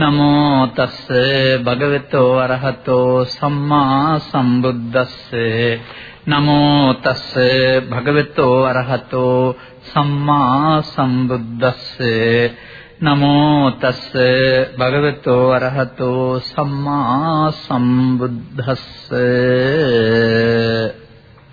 නමෝ තස්ස භගවතෝ අරහතෝ සම්මා සම්බුද්දස්ස. නමෝ තස්ස භගවතෝ අරහතෝ සම්මා සම්බුද්දස්ස. නමෝ තස්ස භගවතෝ අරහතෝ සම්මා සම්බුද්දස්ස.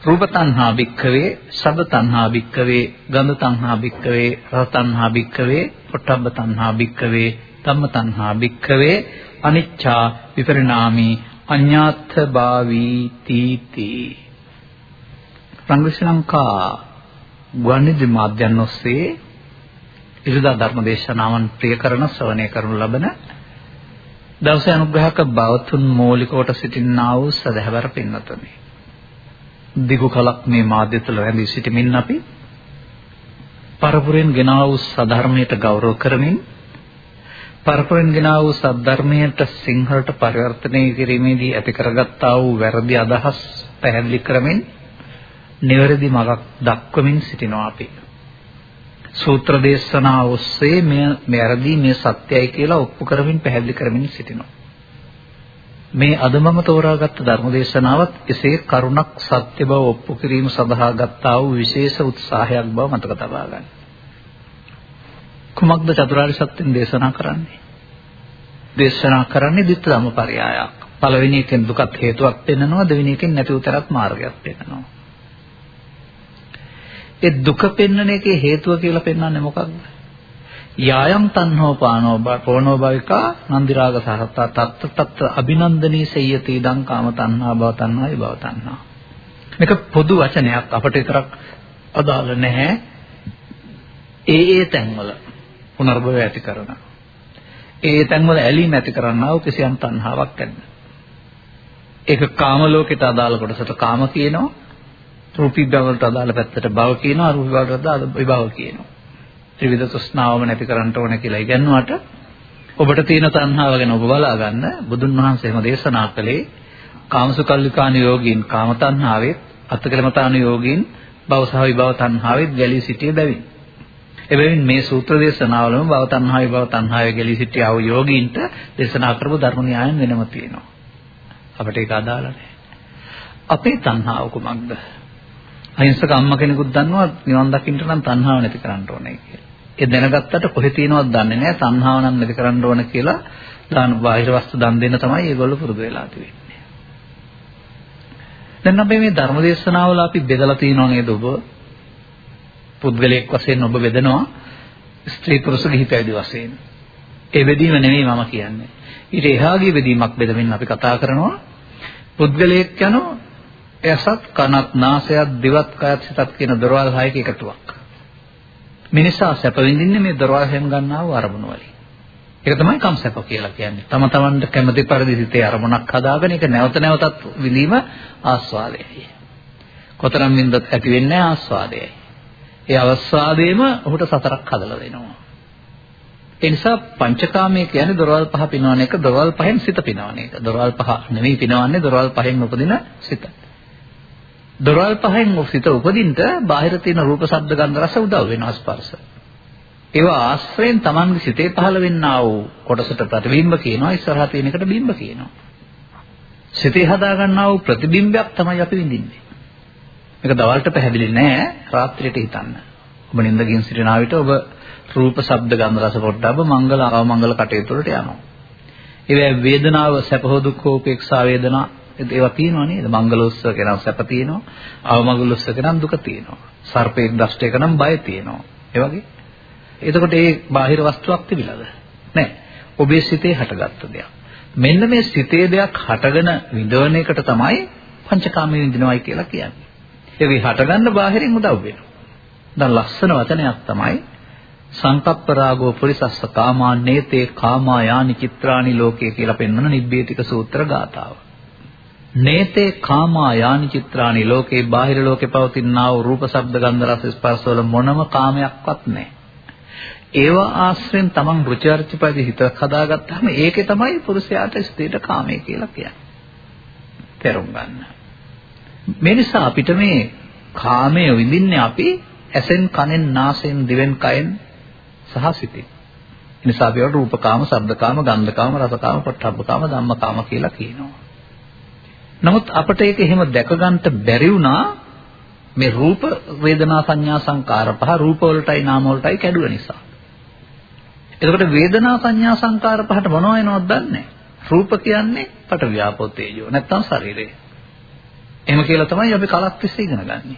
රූප තණ්හා භික්ඛවේ සබ්බ තණ්හා භික්ඛවේ ගන්ධ තණ්හා භික්ඛවේ රස තණ්හා භික්ඛවේ පොට්ටබ්බ තණ්හා භික්ඛවේ ධම්ම තණ්හා භික්ඛවේ අනිච්චා විපරිණාමී අඤ්ඤාත්ථ භාවී තීති. සංග්‍රහ ලංකා ගුවන්විදුලි මාධ්‍යයන් ඔස්සේ ඉරිදා ධර්ම දේශනාවන් ප්‍රිය කරන ශ්‍රවණය කරනු ලබන දවසේ අනුග්‍රහක බවතුන් මූලිකවට සිටින්නා වූ සදහැවර පින්වතුනි. දිගු කලක් මේ මාධ්‍ය තුළ රැඳී සිටමින් අපි පරපුරෙන් ගෙනා වූ සධර්මයට ගෞරව කරමින් පරපුරෙන් ගෙනා වූ සද්ධර්මයට සිංහලට පරිවර්තනය කිරීමේදී ඇති කරගත්තා වූ වැරදි අදහස් පැහැදිලි කරමින් නිවැරදි මඟක් දක්වමින් සිටිනවා අපි. සූත්‍ර දේශනා ඔස්සේ මේ වැරදි මේ සත්‍යයි කියලා ඔප්පු කරමින් පැහැදිලි කරමින් සිටිනවා. මේ අද මම තෝරාගත්ත ධර්ම දේශනාවත් එසේ කරුණක් සත්‍ය බව ඔප්පු කිරීම සඳහා ගත්තා වූ විශේෂ උත්සාහයක් බව මතක තබා ගන්න. කුමක්ද චතුරාර්ය සත්‍යයෙන් දේශනා කරන්නේ? දේශනා කරන්නේ ditth ධම්මපරයයක්. පළවෙනි එකෙන් දුකත් හේතුවක් පෙන්නනවා දෙවෙනි එකෙන් නැති උතරක් මාර්ගයක් පෙන්නනවා. ඒ දුක පෙන්වන එකේ හේතුව කියලා පෙන්වන්නේ මොකක්ද? යායම් තණ්හෝ පානෝ පෝනෝ භවිකා නන්දි රාග සහත තත්ත තත්ත අභිනන්දනී සයති දං කාම තණ්හා භව තණ්හා විභව තණ්හා. මේක පොදු වචනයක් අපට විතරක් අදාළ නැහැ. ඒ ඒ තැන්වල පුනර්භවය ඇති කරන. ඒ තැන්වල ඇලීම ඇති කරන්නා වූ කිසියම් තණ්හාවක් ඇද්ද? ඒක කාම ලෝකයට අදාළ කොටසට කාම කියනවා. රූපී භවවලට අදාළ පැත්තට භව කියනවා. රූපී භවවලට අදාළ විභව කියනවා. ත්‍රිවිධ තෘෂ්ණාවම නැති කරන්න ඕන කියලා ඉගන්නුවට ඔබට තියෙන තණ්හාව ගැන ඔබ බලා ගන්න බුදුන් වහන්සේම දේශනා කළේ කාමසුකල්ලිකාන යෝගීන් කාම තණ්හාවේ අත්කලමතාන යෝගීන් භව සහ විභව තණ්හාවෙත් ගැලී සිටිය බැවින් එබැවින් මේ සූත්‍ර දේශනාවලම භව තණ්හාවේ භව තණ්හාවේ ගැලී සිටියා වූ යෝගීන්ට දේශනා කරපු ධර්ම න්‍යායන් වෙනම තියෙනවා. අපිට ඒක අදාළ නැහැ. අපේ තණ්හාව කුමක්ද? අහිංසක අම්මා කෙනෙකුත් දන්නවා නිවන් දකින්න නම් තණ්හාව නැති කරන්න ඕනේ කියලා. ඒ දැනගත්තට කොහෙ තියෙනවද දන්නේ නැහැ. තණ්හාව නම් නැති කරන්න ඕන කියලා දාන බාහිර වස්තු දන් දෙන්න තමයි ඒගොල්ලෝ පුරුදු වෙලා තියෙන්නේ. දැන් අපි මේ ධර්ම දේශනාවල අපි බෙදලා තියෙනව නේද ඔබ? පුද්ගලයෙක් වශයෙන් ඔබ බෙදනවා ස්ත්‍රී පුරුෂ ගිහි පැවිදි වශයෙන්. ඒ බෙදීම නෙමෙයි මම කියන්නේ. ඊට එහාගේ බෙදීමක් බෙදමින් අපි කතා කරනවා පුද්ගලයෙක් යනෝ එසත් කනත් නාසයත් දිවත් කයත් සිතත් කියන දොරවල් හයක එකතුවක්. මිනිසා සැප විඳින්නේ මේ දොරවල් හැම ගන්නා වූ අරමුණු වලින්. ඒක තමයි කම්සැප කියලා කියන්නේ. තම තමන්ට කැමති පරිදි සිතේ අරමුණක් හදාගෙන ඒක නැවත නැවතත් විඳීම ආස්වාදයයි. කොතරම් වින්දත් ඇති වෙන්නේ ආස්වාදයයි. ඒ අවස්වාදයේම ඔහුට සතරක් හදලා දෙනවා. ඒ නිසා පංචකාමයේ කියන්නේ දොරවල් පහ පිනවන එක දොරවල් පහෙන් සිත පිනවන එක. දොරවල් පහ නෙමෙයි පිනවන්නේ දොරවල් පහෙන් උපදින සිත. දොරවල් පහෙන් සිත උපදින්න බාහිර තියෙන රූප ශබ්ද ගන්ධ රස උදව් වෙනවා ස්පර්ශ. ඒවා ආශ්‍රයෙන් Tamange සිතේ පහළ වෙන්නා වූ කොටසට ප්‍රතිබිම්බ කියනවා ඉස්සරහා තියෙන එකට බිම්බ කියනවා. සිතේ හදා ගන්නා වූ ප්‍රතිබිම්බයක් තමයි අපි විඳින්නේ. මේක දවල්ට පැහැදිලි නෑ රාත්‍රියට හිතන්න. ඔබ නිින්දකින් සිටින විට ඔබ රූප, ශබ්ද, ගන්ධ, රස, පොට්ටබ්බ මංගල අවමංගල කටයුතු වලට යනවා. ඒ වේදනාව සැප හෝ දුක් හෝ උපේක්ෂා වේදනා ඒවා තියෙනවා නේද? මංගලෝත්සව කෙනා සැප තියෙනවා, අවමංගලෝත්සව කෙනා දුක තියෙනවා. සර්පේක් දෂ්ටයක නම් බය තියෙනවා. ඒ වගේ. එතකොට ඒ බාහිර වස්තුවක් තිබිලාද? නැහැ. ඔබේ සිතේ හටගත්ත දෙයක්. මෙන්න මේ සිතේ දෙයක් හටගෙන විඳවන එකට තමයි පංචකාමයේ විඳිනවයි කියලා කියන්නේ. ඒක හටගන්න බාහිරින් උදව් වෙනවා. දැන් ලස්සන වචනයක් තමයි සංකප්ප රාගෝ පුරිසස්ස කාමා නේතේ කාමා යානි චිත්‍රානි ලෝකේ කියලා පෙන්වන නිබ්බේතික සූත්‍ර ගාථාව. නේතේ කාමා යානි චිත්‍රානි ලෝකේ බාහිර ලෝකේ පවතිනා වූ රූප ශබ්ද ගන්ධ රස ස්පර්ශ වල මොනම කාමයක්වත් නැහැ. ඒවා ආශ්‍රයෙන් තමන් රුචි අරුචිපදි හිත හදාගත්තාම ඒකේ තමයි පුරුෂයාට ස්ත්‍රීට කාමය කියලා කියන්නේ. තේරුම් ගන්න. මේ නිසා අපිට මේ කාමය විඳින්නේ අපි ඇසෙන් කනෙන් නාසයෙන් දිවෙන් කයෙන් සහ සිතින්. නිසා අපි රූපකාම, ශබ්දකාම, ගන්ධකාම, රසකාම, පොට්ටබ්බකාම, ධම්මකාම කියලා කියනවා. නමුත් අපිට ඒක එහෙම දැක ගන්නට බැරි වුණා මේ රූප වේදනා සංඥා සංකාර පහ රූප වලටයි නාම වලටයි කැඩුව නිසා. එතකොට වේදනා සංඥා සංකාර පහට මොනව වෙනවද දන්නේ රූප කියන්නේ පට ව්‍යාපෝ තේජෝ නැත්තම් ශරීරය. එහෙම කියලා තමයි අපි කලක් තිස්සේ ඉගෙන ගන්නේ.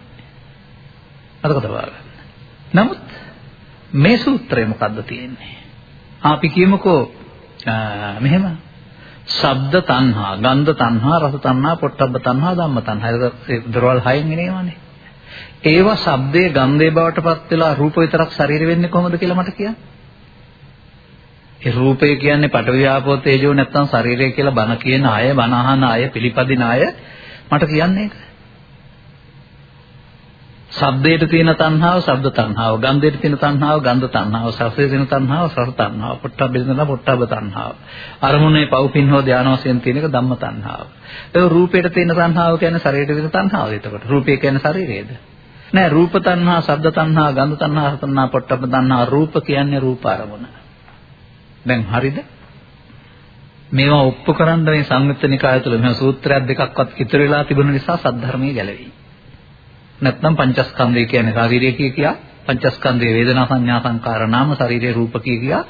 අදකට බලන්න. නමුත් මේ සූත්‍රය මොකද්ද තියෙන්නේ? අපි කියමුකෝ මෙහෙම ශබ්ද තණ්හා, ගන්ධ තණ්හා, රස තණ්හා, පොට්ටබ්බ තණ්හා, ධම්ම තණ්හා. ඒක දරවල් හයෙන් එනේවනේ. ඒවා ශබ්දයේ ගන්ධයේ බවට පත් වෙලා රූප විතරක් ශරීර වෙන්නේ කොහොමද කියලා මට කියන්න. ඒ රූපය කියන්නේ පඨවි ආපෝ තේජෝ නැත්තම් ශරීරය කියලා බණ කියන අය, බණ අහන අය, පිළිපදින අය මට කියන්නේ ඒක. ශබ්දයට තියෙන තණ්හාව, ශබ්ද තණ්හාව, ගන්ධයට තියෙන තණ්හාව, ගන්ධ තණ්හාව, රසයට තියෙන තණ්හාව, රස තණ්හාව, පොට්ටබ්බේ තියෙන පොට්ටබ්බ තණ්හාව. අරමුණේ පව්පින් හෝ ධාන වශයෙන් තියෙන එක ධම්ම තණ්හාව. ඒ රූපයට තියෙන තණ්හාව කියන්නේ ශරීරයට තියෙන තණ්හාව. එතකොට රූපය කියන්නේ ශරීරයේද? නෑ රූප තණ්හා, ශබ්ද තණ්හා, ගන්ධ තණ්හා, රස තණ්හා, පොට්ටබ්බ තණ්හා රූප කියන්නේ රූප අරමුණ. දැන් හරිද? මේවා ඔප්පු කරන්න මේ සංයුත්ත නිකාය තුළ මෙහෙම සූත්‍රයක් දෙකක්වත් ඉතුරු වෙලා තිබුණ නිසා සද්ධර්මයේ ගැලවෙයි. නැත්නම් පංචස්කන්ධය කියන්නේ ශාරීරිය කිය කියා පංචස්කන්ධයේ වේදනා සංඥා සංකාර නාම ශරීරයේ රූප කිය කියා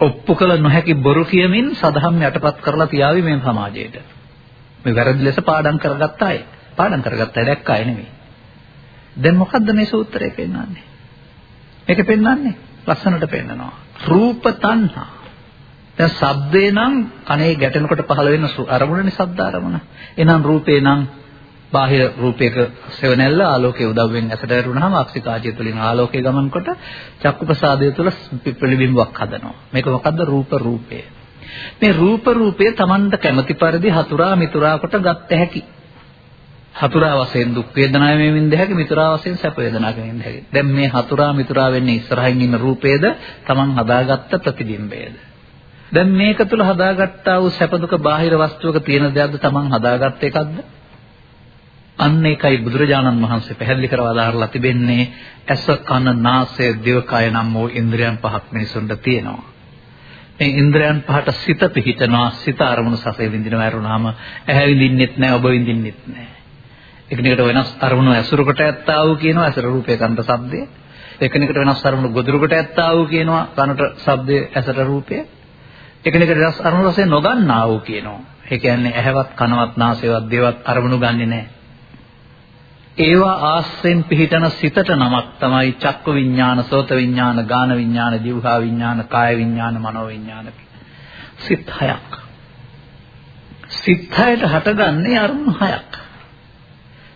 ඔප්පු කළ නොහැකි බොරු කියමින් සදහම් යටපත් කරලා තියාවි මේ සමාජයට. මේ වැරදි ලෙස පාඩම් කරගත්ත අය. පාඩම් කරගත්ත අය දැක්ක අය නෙමෙයි. දැන් මොකද්ද මේ සූත්‍රය පෙන්වන්නේ? මේක පෙන්වන්නේ ලස්සනට පෙන්නනවා. රූප තණ්හා. දැන් ශබ්දේ නම් කනේ ගැටෙනකොට පහළ වෙන අරමුණනේ ශබ්ද අරමුණ. එහෙනම් රූපේ නම් බාහිර රූපයක සෙවණැල්ල ආලෝකයේ උදව්වෙන් ඇසට වැටුනහම අක්ෂිකාජය තුළින් ආලෝකය ගමන් කොට චක්කු ප්‍රසාදය තුළ පිළිබිඹුවක් හදනවා. මේක මොකද්ද රූප රූපය. මේ රූප රූපය Tamanට කැමති පරිදි හතුරා මිතුරා කොට ගත්ත හැකි. හතුරා වශයෙන් දුක් වේදනාවෙන් විඳ හැකි මිතුරා වශයෙන් සැප වේදනාවෙන් විඳ හැකි. දැන් මේ හතුරා මිතුරා වෙන්නේ ඉස්සරහින් ඉන්න රූපේද Taman හදාගත්ත ප්‍රතිබිම්බයද? දැන් මේක තුල හදාගත්තා වූ සැප දුක බාහිර වස්තුවක තියෙන දෙයක්ද Taman හදාගත්ත එකක්ද? අන්න ඒකයි බුදුරජාණන් වහන්සේ පැහැදිලි කරලා දාරලා තිබෙන්නේ ඇස කන නාසය දිවකය නම් වූ ඉන්ද්‍රියන් පහක් මිනිසුන්ට තියෙනවා. මේ ඉන්ද්‍රයන් පහට සිත පිහිටනවා සිත අරමුණු සසේ විඳිනවා ඇරුණාම ඇහැ විඳින්නෙත් නැහැ ඔබ විඳින්නෙත් නැහැ. එකිනෙකට වෙනස් අරමුණු ඇසුරකට ඇත්තා වූ කියනවා ඇසර රූපේ කන්ට ශබ්දය. එකිනෙකට වෙනස් අරමුණු ගොදුරකට ඇත්තා වූ කියනවා කනට ශබ්දය ඇසට රූපය. එකිනෙකට වෙනස් අරමුණු වශයෙන් නොගන්නා වූ කියනවා. ඒ කියන්නේ ඇහැවත් කනවත් නාසයවත් දේවත් අරමුණු ගන්නෙ නැහැ. ඒවා ආශ්‍රයෙන් පිහිටන සිතට නමක් තමයි චක්ක විඥාන, සෝත විඥාන, ගාන විඥාන, જીවහා විඥාන, කාය විඥාන, මනෝ විඥාන. සිත් හයක්. සිත් හයට හටගන්නේ අරමුණු හයක්.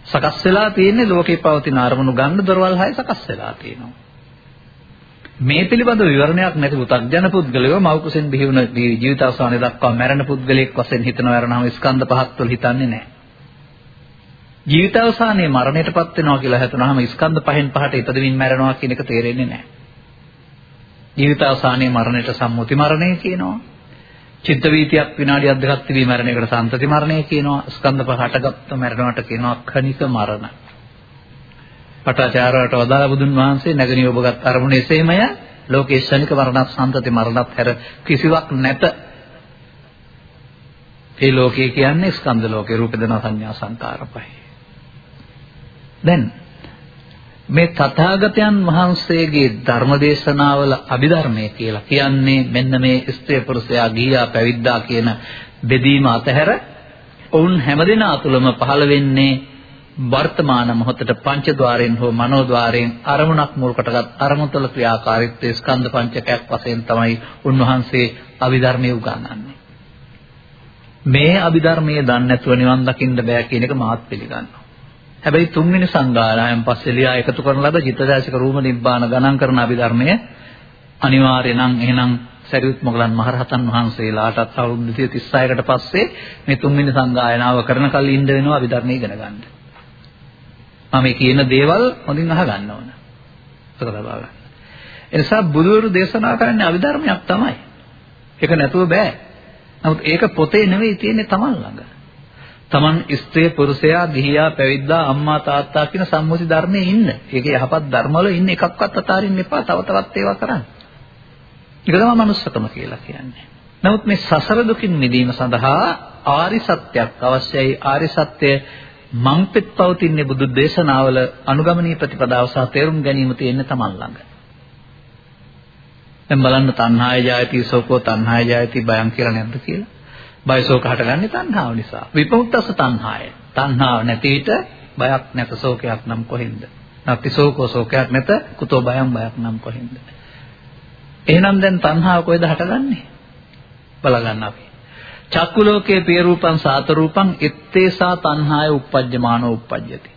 සකස් වෙලා තියෙන්නේ ලෝකේ පවතින අරමුණු ගන්න දොරවල් හය සකස් වෙලා තියෙනවා. මේ පිළිබඳ විවරණයක් නැති පුතග්ජන පුද්ගලයෝ මෞකුසෙන් බිහි වුණ ජීවිත අවසානයේ දක්වා මැරෙන පුද්ගලයෙක් වශයෙන් හිතනවා වරනම ස්කන්ධ පහක් තුළ හිතන්නේ නැහැ. ජීවිත අවසානයේ මරණයටපත් වෙනවා කියලා හිතනවාම ස්කන්ධ පහෙන් පහට ඉපදෙමින් මැරෙනවා කියන එක තේරෙන්නේ නැහැ. ජීවිත අවසානයේ මරණයට සම්මුති මරණය කියනවා. චිත්ත වීතියක් විනාඩියක් දෙකක් තිබී මැරෙන එකට සම්තති මරණය කියනවා. ස්කන්ධ පහ හටගත්ත මැරෙනවට කියනවා ඛනික මරණ. පටාචාරයට වදාළ බුදුන් වහන්සේ නැගණිය ඔබගත් අරමුණ එසේමය ලෝකේ ශනික මරණත් සම්තති මරණත් හැර කිසිවක් නැත. ඒ ලෝකය කියන්නේ ස්කන්ධ ලෝකේ රූප දන සංඥා සංකාර පහයි. දැන් මේ තථාගතයන් වහන්සේගේ ධර්මදේශනාවල අභිධර්මය කියලා කියන්නේ මෙන්න මේ ස්ත්‍රී පුරුෂයා ගියා පැවිද්දා කියන බෙදීම අතහැර ඔවුන් හැමදෙනා තුළම පහළ වෙන්නේ වර්තමාන මොහොතට පංචද්වාරයෙන් හෝ මනෝද්වාරයෙන් අරමුණක් මුල් කොටගත් අරමුණ තුළ ක්‍රියාකාරීත්වයේ ස්කන්ධ පංචකයක් වශයෙන් තමයි උන්වහන්සේ අභිධර්මයේ උගන්වන්නේ. මේ අභිධර්මයේ දන්නේ නැතුව නිවන් දකින්න බෑ කියන එක මාත් පිළිගන්නවා. හැබැයි තුන්වෙනි සංගායනාවෙන් පස්සේ ලියා එකතු කරන ලද චිත්තදාසික රූම නිබ්බාන ගණන් කරන අභිධර්මය අනිවාර්ය නම් එහෙනම් සරියුත් මොගලන් මහරහතන් වහන්සේලාටත් අවුරුදු 236කට පස්සේ මේ තුන්වෙනි සංගායනාව කරන කල් ඉන්න වෙනවා අභිධර්මයේ ඉගෙන ගන්න. මම මේ කියන දේවල් හොඳින් අහගන්න ඕන. ඒක ලබා ගන්න. ඒ නිසා බුදුවරු දේශනා කරන්නේ අභිධර්මයක් තමයි. ඒක නැතුව බෑ. නමුත් ඒක පොතේ නෙවෙයි තියෙන්නේ Taman ළඟ. Taman ස්ත්‍රී පුරුෂයා ගිහියා පැවිද්දා අම්මා තාත්තා කියන සම්මුති ධර්මයේ ඉන්න. ඒකේ යහපත් ධර්මවල ඉන්න එකක්වත් අතාරින්න එපා. තව තවත් ඒවා කරන්න. ඒක තමයි manussකම කියලා කියන්නේ. නමුත් මේ සසර දුකින් මිදීම සඳහා ආරි සත්‍යයක් අවශ්‍යයි. ආරි සත්‍ය මං පෙත් පවතින්නේ බුදු දේශනාවල අනුගමනීය ප්‍රතිපදාව සහ තේරුම් ගැනීම තියෙන්නේ Taman ළඟ. දැන් බලන්න තණ්හාය ජායති සෝකෝ තණ්හාය ජායති බයං කියලා නැද්ද කියලා? බයසෝක හටගන්නේ තණ්හාව නිසා. විපෞත්තස තණ්හාය. තණ්හාව නැති විට බයක් නැත ශෝකයක් නම් කොහෙන්ද? නැති ශෝකෝ ශෝකයක් නැත කුතෝ බයං බයක් නම් කොහෙන්ද? එහෙනම් දැන් තණ්හාව කොහෙද හටගන්නේ? බලගන්න අපි. චක්කු ලෝකයේ පිය රූපං සාත රූපං එත්තේසා තණ්හාය uppajjamaano uppajjati.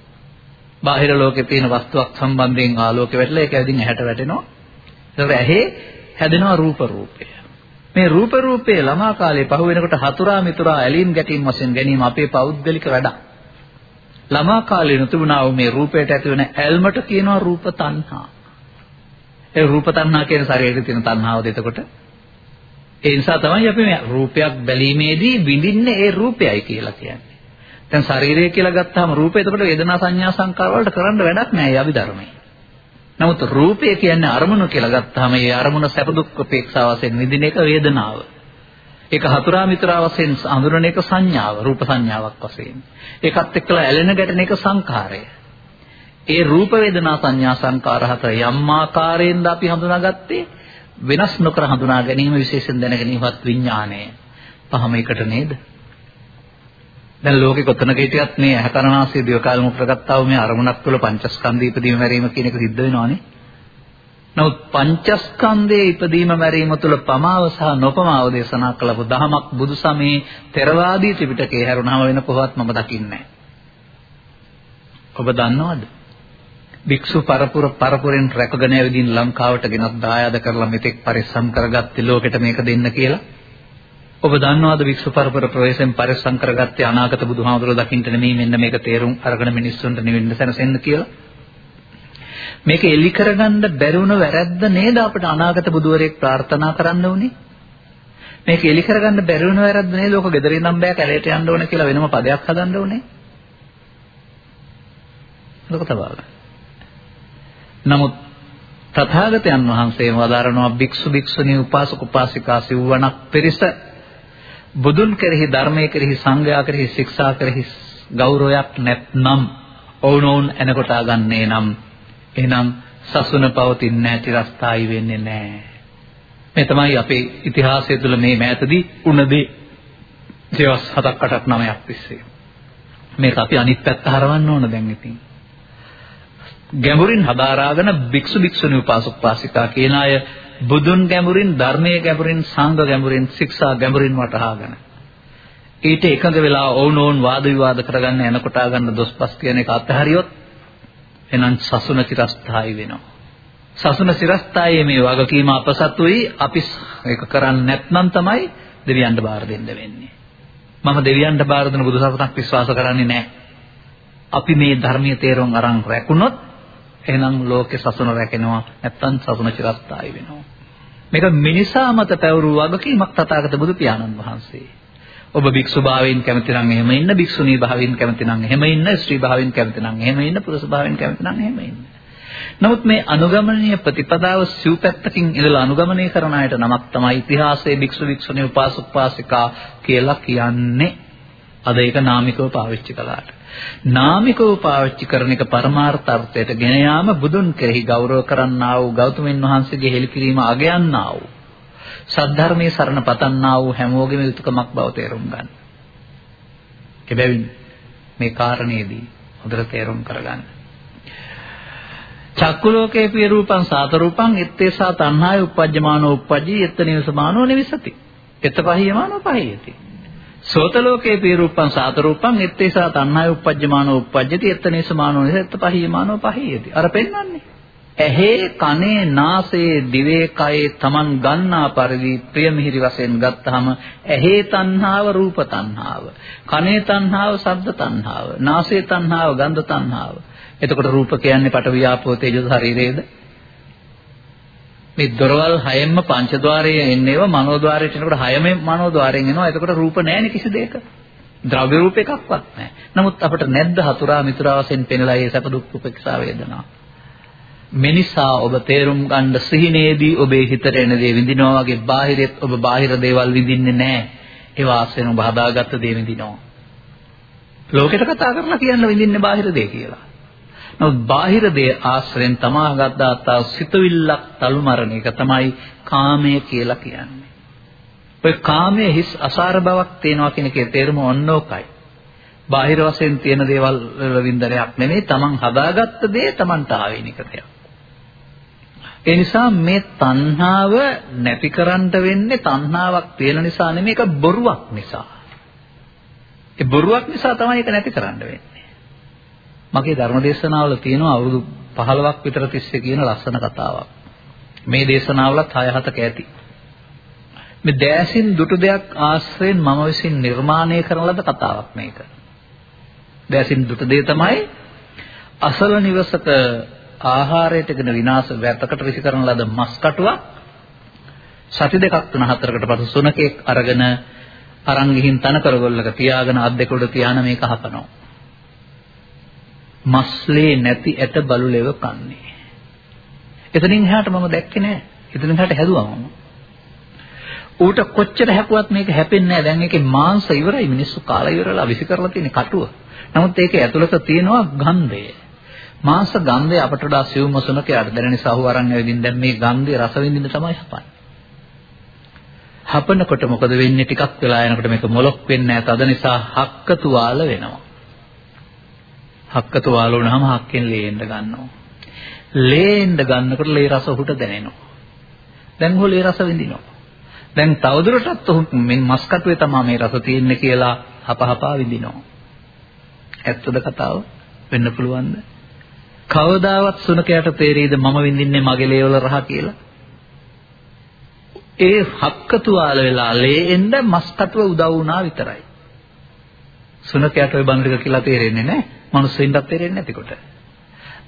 බාහිර ලෝකේ තියෙන වස්තුවක් සම්බන්ධයෙන් ආලෝකය වැටලා ඒක ඇදින් ඇහැට වැටෙනවා. ඒකට ඇහි හැදෙනවා රූප රූපය. මේ රූප රූපේ ළමා කාලේ පහු වෙනකොට හතුරා මිතුරා ඇලීම් ගැටීම් වශයෙන් ගැනීම අපේ පෞද්ගලික වැඩක්. ළමා කාලේ නොතිබුණා වූ මේ රූපයට ඇති වෙන ඇල්මට කියනවා රූප තණ්හා. ඒ රූප තණ්හා කියන ශරීරයේ තියෙන තණ්හාවද එතකොට? ඒ නිසා තමයි අපි මේ රූපයක් බැලීමේදී විඳින්නේ ඒ රූපයයි කියලා කියන්නේ. දැන් ශරීරය කියලා ගත්තාම රූපය එතකොට වේදනා සංඥා සංකාර වලට කරන්න වැඩක් නැහැ ඒ අභිධර්මයේ. නමුත් රූපය කියන්නේ අරමුණ කියලා ගත්තාම ඒ අරමුණ සැප දුක් උපේක්ෂා වශයෙන් විඳින එක වේදනාව. ඒක හතුරා මිතුරා වශයෙන් හඳුනන එක සංඥාව, රූප සංඥාවක් වශයෙන්. ඒකත් එක්කලා ඇලෙන ගැටෙන එක සංඛාරය. ඒ රූප වේදනා සංඥා සංකාර හතර යම් ආකාරයෙන්ද අපි හඳුනාගත්තේ වෙනස් නොකර හඳුනා ගැනීම විශේෂයෙන් දැන ගැනීමවත් විඥාණය. පහම එකට නේද? දැන් ලෝකෙ කොතනක හිටියත් මේ ඇහැකරනාසය දිවකාල මුත්‍ර ගත්තා වූ මේ අරමුණක් තුළ පංචස්කන්ධය ඉදීම මැරීම කියන එක සිද්ධ වෙනවානේ. නමුත් පංචස්කන්ධයේ ඉදීම මැරීම තුළ පමාව සහ නොපමාව දේශනා කළපු දහමක් බුදුසමේ තරවාදී ත්‍රිපිටකේ හැරුණාම වෙන කොහොවත් මම දකින්නේ ඔබ දන්නවද? භික්ෂු පරපුර පරපුරෙන් රැකගෙන ඇවිදින් ලංකාවට ගෙනත් දායාද කරලා මෙතෙක් පරිස්සම් කරගත්තේ ලෝකෙට මේක දෙන්න කියලා. ඔබ දන්නවද වික්ෂු පරපර ප්‍රවේශයෙන් පරිස්සම් කරගත්තේ අනාගත බුදුහාමුදුරුවෝ දකින්න නෙමෙයි මෙන්න මේක තේරුම් අරගෙන මිනිස්සුන්ට නිවෙන්න සැනසෙන්න කියලා. මේක එලි කරගන්න බැරුණ වැරද්ද නේද අපිට අනාගත බුදුවරයෙක් ප්‍රාර්ථනා කරන්න උනේ? මේක එලි කරගන්න බැරුණ වැරද්ද නේද ලෝක ගෙදරින් නම් බෑ කැලේට යන්න ඕන කියලා වෙනම පදයක් හදන්න ඕනේ? ලෝක තබාගන්න. නමුත් තථාගතයන් වහන්සේ වදාරනවා භික්ෂු භික්ෂුණී උපාසක උපාසිකා සිව්වණක් පිරිස බුදුන් කෙරෙහි ධර්මයේ කෙරෙහි සංඝයා කෙරෙහි ශික්ෂා කෙරෙහි ගෞරවයක් නැත්නම් ඔවුනොවුන් එනකොටා ගන්නේ නම් එහෙනම් සසුන පවතින්නේ නැති රස්තායි වෙන්නේ නැහැ. මේ තමයි අපේ ඉතිහාසය තුළ මේ මෑතදී උනදී දවස් 7ක් 8ක් 9ක් තිස්සේ. මේක අපි අනිත් පැත්ත හරවන්න ඕන දැන් ඉතින්. ගැඹුරින් හදාරාගෙන භික්ෂු භික්ෂුණී උපාසක උපාසිකා කියන අය බුදුන් ගැඹුරින් ධර්මයේ ගැඹුරින් සංඝ ගැඹුරින් ශික්ෂා ගැඹුරින් වටහාගෙන ඊට එකඟ වෙලා ඕනෝන් වාද විවාද කරගන්න යනකොට ගන්න දොස්පස් කියන එක අත්හැරියොත් එනම් සසුන චිරස්ථායි වෙනවා. සසුන චිරස්ථායේ මේ වගකීම අපසතුයි අපි ඒක කරන්නේ නැත්නම් තමයි දෙවියන්ට බාර දෙන්න වෙන්නේ. මම දෙවියන්ට බාර දෙන බුදුසසුනක් විශ්වාස කරන්නේ නැහැ. අපි මේ ධර්මීය තේරුම් අරන් රැකුණොත් එහෙනම් ලෝකේ සසුන රැකෙනවා නැත්නම් සසුන චිරස්ථායි වෙනවා. මේක මිනිසා මත පැවරු වගකීමක් තථාගත බුදු පියාණන් වහන්සේ. ඔබ භික්ෂු භාවයෙන් කැමති නම් එහෙම ඉන්න භික්ෂුණී භාවයෙන් කැමති නම් එහෙම ඉන්න ස්ත්‍රී භාවයෙන් කැමති නම් එහෙම ඉන්න පුරුෂ භාවයෙන් කැමති නම් එහෙම ඉන්න. නමුත් මේ අනුගමනීය ප්‍රතිපදාව සිව් පැත්තකින් ඉඳලා අනුගමනය කරන අයට නමක් තමයි ඉතිහාසයේ භික්ෂු භික්ෂුණී උපාසක උපාසිකා කියලා කියන්නේ. අද ඒක නාමිකව පාවිච්චි කළාට. නාමිකව පාවිච්චි කරන එක පරමාර්ථ අර්ථයට ගෙන යාම බුදුන් කෙරෙහි ගෞරව කරන්නා වූ ගෞතමයන් වහන්සේගේ හෙළිකිරීම අගයන්නා වූ සද්ධර්මයේ සරණ පතන්නා වූ හැමෝගෙම යුතුයකමක් බව තේරුම් ගන්න. එබැවින් මේ කාරණේදී හොඳට තේරුම් කරගන්න. චක්කු ලෝකේ පිය රූපං සාත රූපං එත්තේසා තණ්හාය uppajjamaano uppajji එත්ත නිවසමානෝ නිවිසති. එත්ත පහියමානෝ පහියති. සෝත ලෝකේ පී රූපං සාත රූපං එත්තේසා තණ්හාය uppajjamaano uppajjati එත්තනේසමානෝ නිසෙත්ත පහියමානෝ පහියති. අර පෙන්වන්නේ. ඇහි කනේ නාසයේ දිවේ කයේ Taman ගන්නා පරිදි ප්‍රිය මිහිරි වශයෙන් ගත්තාම ඇහි තණ්හාව රූප තණ්හාව. කනේ තණ්හාව ශබ්ද තණ්හාව. නාසයේ තණ්හාව ගන්ධ තණ්හාව. එතකොට රූප කියන්නේ පට වියාපෝ තේජෝ ශරීරයේද? මේ දොරවල් හයෙන්ම පංචද්වාරයේ එන්නේව මනෝද්වාරයට එනකොට හයම මනෝද්වාරයෙන් එනවා. එතකොට රූප නැහැනේ කිසි දෙයක. ද්‍රව්‍ය රූප එකක්වත් නැහැ. නමුත් අපිට නැද්ද හතුරා මිතුරා වශයෙන් පෙනලා ඒ සැප දුක් උපේක්ෂා වේදනා. මෙනිසා ඔබ තේරුම් ගන්න සිහිනේදී ඔබේ හිතට එන දේ විඳිනවා වගේ බාහිරෙත් ඔබ බාහිර දේවල් විඳින්නේ නැහැ. ඒ වාසයෙන් ඔබ හදාගත්ත දේ විඳිනවා. ලෝකෙට කතා කරලා කියන්න විඳින්නේ බාහිර දේ කියලා. නමුත් බාහිර දේ ආශ්‍රයෙන් තමා ගත්තා සිතවිල්ලක් තලු මරණ එක තමයි කාමය කියලා කියන්නේ. ඔය කාමයේ හිස් අසාර බවක් තියෙනවා කියන එකේ තේරුම ඔන්නෝකයි. බාහිර වශයෙන් තියෙන දේවල් වල වින්දනයක් නෙමෙයි තමන් හදාගත්ත දේ තමන්ට ආවෙනික දෙයක්. ඒ නිසා මේ තණ්හාව නැති කරන්න වෙන්නේ තණ්හාවක් තියෙන නිසා නෙමෙයි ඒක බොරුවක් නිසා. ඒ බොරුවක් නිසා තමයි ඒක නැති කරන්න වෙන්නේ. මගේ ධර්මදේශනාවල තියෙනවා අවුරුදු 15ක් විතර තිස්සේ කියන ලස්සන කතාවක්. මේ දේශනාවලත් 6 7ක ඇති. මේ දැසින් දුටු දෙයක් ආශ්‍රයෙන් මම විසින් නිර්මාණය කරන ලද කතාවක් මේක. දැසින් දුටු දේ තමයි අසල නිවසක ආහාරයටගෙන විනාශ වැතකට විසි කරන ලද මස් කටුවක් සති දෙකක් තුන හතරකට පසු සුනකෙක් අරගෙන අරන් ගිහින් තන කරගොල්ලක තියාගෙන අත් දෙක උඩ තියාන මේක හපනවා. මස්ලේ නැති ඇට බලු ලෙව කන්නේ. එතනින් එහාට මම දැක්කේ නෑ. එතනින් එහාට හැදුවා මම. ඌට කොච්චර හැපුවත් මේක හැපෙන්නේ නැහැ. දැන් ඒකේ මාංශ ඉවරයි මිනිස්සු කාලා ඉවරලා විසි කරලා තියෙන කටුව. නමුත් ඒකේ ඇතුළත තියෙනවා ගන්ධය. මාංශ ගන්ධය අපට වඩා සියුම් මොසනකයට දැනෙන නිසා අහු අරන් ඇවිදින් දැන් මේ ගන්ධය රස විඳින්න තමයි හපන්නේ. හපනකොට මොකද වෙන්නේ ටිකක් වෙලා යනකොට මේක මොලොක් වෙන්නේ නැහැ. තද නිසා හක්කතු වාල වෙනවා. හක්කතු වාල වුණාම හක්කෙන් ලේෙන්න ගන්නවා. ලේෙන්න ගන්නකොට ලේ රස උහුට දැනෙනවා. දැන් හො ලේ රස විඳිනවා. දැන් තවදුරටත් ඔහු මේ මස් කටුවේ තමයි මේ රස තියෙන්නේ කියලා හපහපා විඳිනවා. ඇත්තද කතාව? වෙන්න පුළුවන්ද? කවදාවත් සුනකයට තේරෙයිද මම විඳින්නේ මගේ ලේවල රහ කියලා? ඒ හක්කතුවාල වෙලා ලේ එන්න මස් කටුව උදව් වුණා විතරයි. සුනකයට ওই බඳ ටික කියලා තේරෙන්නේ නැහැ. මනුස්සයින්ටත් තේරෙන්නේ නැතිකොට.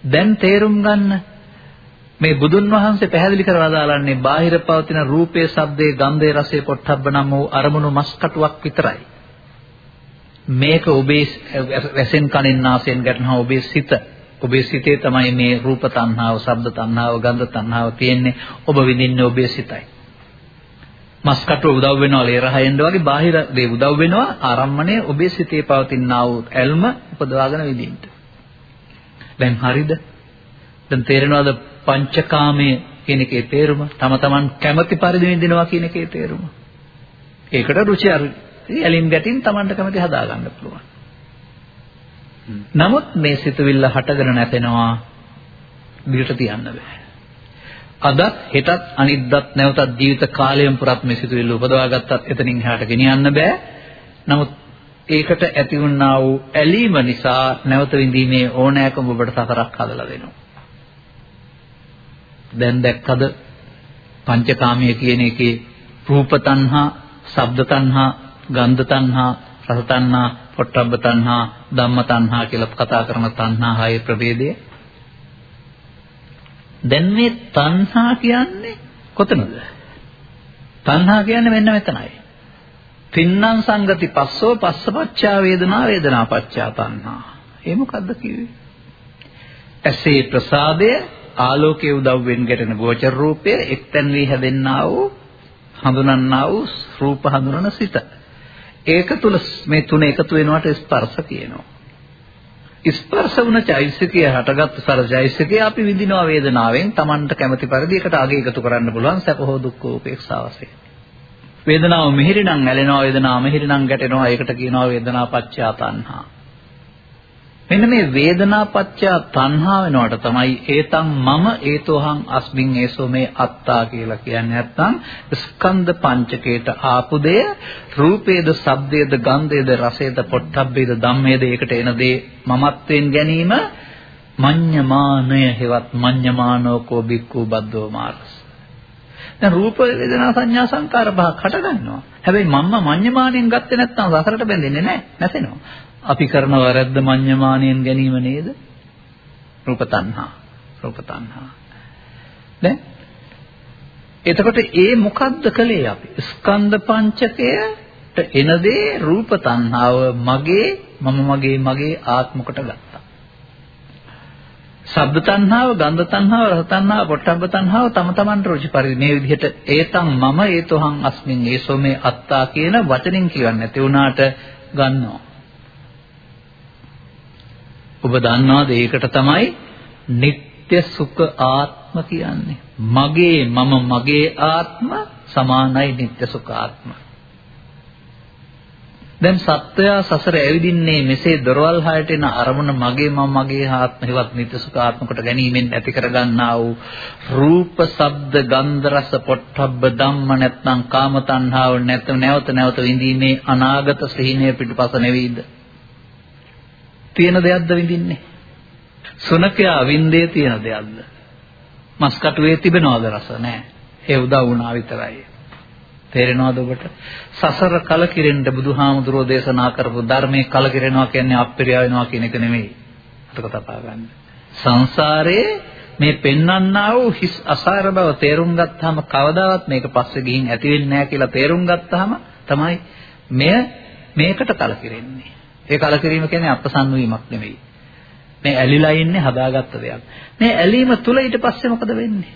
දැන් තේරුම් ගන්න මේ බුදුන් වහන්සේ පැහැදිලි කරලා දාලන්නේ බාහිර පවතින රූපයේ, ශබ්දයේ, ගන්ධයේ, රසයේ, පොට්ටබ්බ නම් වූ අරමුණු මස් කටුවක් විතරයි. මේක ඔබේ වැසෙන් කනින් නාසයෙන් ගැටෙනවා ඔබේ සිත. ඔබේ සිතේ තමයි මේ රූප තණ්හාව, ශබ්ද තණ්හාව, ගන්ධ තණ්හාව තියෙන්නේ. ඔබ විඳින්නේ ඔබේ සිතයි. මස් කටුව උදව් වෙනවා ලේ රහයෙන්ද වගේ බාහිර දේ උදව් වෙනවා ආරම්මණය ඔබේ සිතේ පවතිනා වූ ඇල්ම උපදවාගෙන විඳින්න. දැන් හරිද? දැන් තේරෙනවද පංචකාමයේ කියන එකේ තේරුම? තම තමන් කැමති පරිදි විඳිනවා කියන එකේ තේරුම. ඒකට රුචි ඇලින් ගැටින් තමන්ට කැමති හදා ගන්න පුළුවන්. නමුත් මේ සිතුවිල්ල හටගෙන නැතෙනවා දිගට තියන්න බෑ. අදත් හෙටත් අනිද්දාත් නැවතත් ජීවිත කාලයම පුරත් මේ සිතුවිල්ල උපදවා ගත්තත් එතනින් එහාට ගෙනියන්න බෑ. නමුත් ඒකට ඇති වුණා වූ ඇලීම නිසා නැවත විඳීමේ ඕනෑකම ඔබට සතරක් හදලා දෙනවා. දැන් දැක්කද පංචකාමයේ කියන එකේ රූප තණ්හා, ශබ්ද තණ්හා, ගන්ධ තණ්හා, රස තණ්හා, පොට්ටබ්බ තණ්හා, ධම්ම තණ්හා කියලා කතා කරන තණ්හා හයේ ප්‍රභේදය. දැන් මේ තණ්හා කියන්නේ කොතනද? තණ්හා කියන්නේ මෙන්න මෙතනයි. තින්නම් සංගති පස්සෝ පස්සපච්චා වේදනා වේදනා පච්චා තණ්හා. ඒ මොකද්ද කිව්වේ? ඇසේ ප්‍රසාදය ආලෝකයේ උදව්වෙන් ගැටෙන ගෝචර රූපය එක්තැන් වී හැදෙන්නා වූ හඳුනන්නා වූ රූප හඳුනන සිත. ඒක තුල මේ තුන එකතු වෙනවට ස්පර්ශ කියනවා. ස්පර්ශ වුණ චෛසිකය හටගත් සර චෛසිකය අපි විඳිනවා වේදනාවෙන් Tamanට කැමති පරිදි එකට ආගේ එකතු කරන්න පුළුවන් සැප හෝ දුක් හෝ උපේක්ෂාව වශයෙන්. වේදනාව මිහිරි නම් ඇලෙනවා වේදනාව මිහිරි නම් ගැටෙනවා ඒකට කියනවා වේදනා පච්චා තණ්හා. මෙන්න මේ වේදනාපච්චය තණ්හා වෙනවට තමයි ඒතං මම ඒතෝහං අස්මින් ඒසෝ මේ අත්තා කියලා කියන්නේ නැත්නම් ස්කන්ධ පංචකයට ආපු දෙය රූපේද ශබ්දේද ගන්ධේද රසේද පොට්ටබ්බේද ධම්මේද ඒකට එන දේ මමත්වෙන් ගැනීම මඤ්ඤමානය හෙවත් මඤ්ඤමානෝ කෝ බික්කු බද්දෝ මාර්ගස්. දැන් රූප වේදනා සංඥා සංකාර පහක් හට ගන්නවා. හැබැයි මම්ම මඤ්ඤමාණයෙන් ගත්තේ නැත්නම් සසරට බැඳෙන්නේ නැහැ නැසෙනවා. අපි කරන වැරද්ද මඤ්ඤමාණයෙන් ගැනීම නේද? රූප තණ්හා. රූප තණ්හා. දැන් එතකොට ඒ මොකද්ද කළේ අපි? ස්කන්ධ පංචකයට එන දේ රූප තණ්හාව මගේ මම මගේ මගේ ආත්මකට ගත්තා. ශබ්ද තණ්හාව, ගන්ධ තණ්හාව, රස තණ්හාව, පොට්ටබ්බ තණ්හාව තම තමන්ට රුචි පරිදි මේ විදිහට ඒතං මම ඒතොහං අස්මින් ඒසෝ මේ අත්තා කියන වචනෙන් කියවන්නේ නැති වුණාට ගන්නවා. ඔබ දන්නවාද ඒකට තමයි නিত্য සුඛ ආත්ම කියන්නේ. මගේ මම මගේ ආත්ම සමානයි නিত্য සුඛ ආත්ම. දැන් සත්වයා සසර ඇවිදින්නේ මෙසේ දොරවල් හයට එන අරමුණ මගේ මම මගේ ආත්ම හෙවත් නিত্য සුඛ ආත්ම කොට ගැනීමෙන් ඇති කරගන්නා වූ රූප, ශබ්ද, ගන්ධ, රස, පොට්ටබ්බ ධම්ම නැත්නම් කාම තණ්හාව නැත්නම් නැවත නැවත විඳීමේ අනාගත ශ්‍රීණය පිටපස නෙවෙයිද? තියෙන දෙයක්ද විඳින්නේ? සුනකයා වින්දේ තියෙන දෙයක්ද? මස් කටුවේ තිබෙනවද රස නැහැ. ඒ උදව් වුණා විතරයි. තේරෙනවද ඔබට? සසර කලකිරෙන්න බුදුහාමුදුරෝ දේශනා කරපු ධර්මයේ කලකිරෙනවා කියන්නේ අප්‍රිය වෙනවා කියන එක නෙමෙයි. අතක තපා ගන්න. සංසාරයේ මේ පෙන්වන්නා වූ හිස් අසාර බව තේරුම් ගත්තාම කවදාවත් මේක පස්සේ ගිහින් ඇති වෙන්නේ නැහැ කියලා තේරුම් ගත්තාම තමයි මෙය මේකට කලකිරෙන්නේ. ඒ කලකිරීම කියන්නේ අපසන් වීමක් නෙමෙයි. මේ ඇලිලා ඉන්නේ හදාගත්ත දෙයක්. මේ ඇලීම තුල ඊට පස්සේ මොකද වෙන්නේ?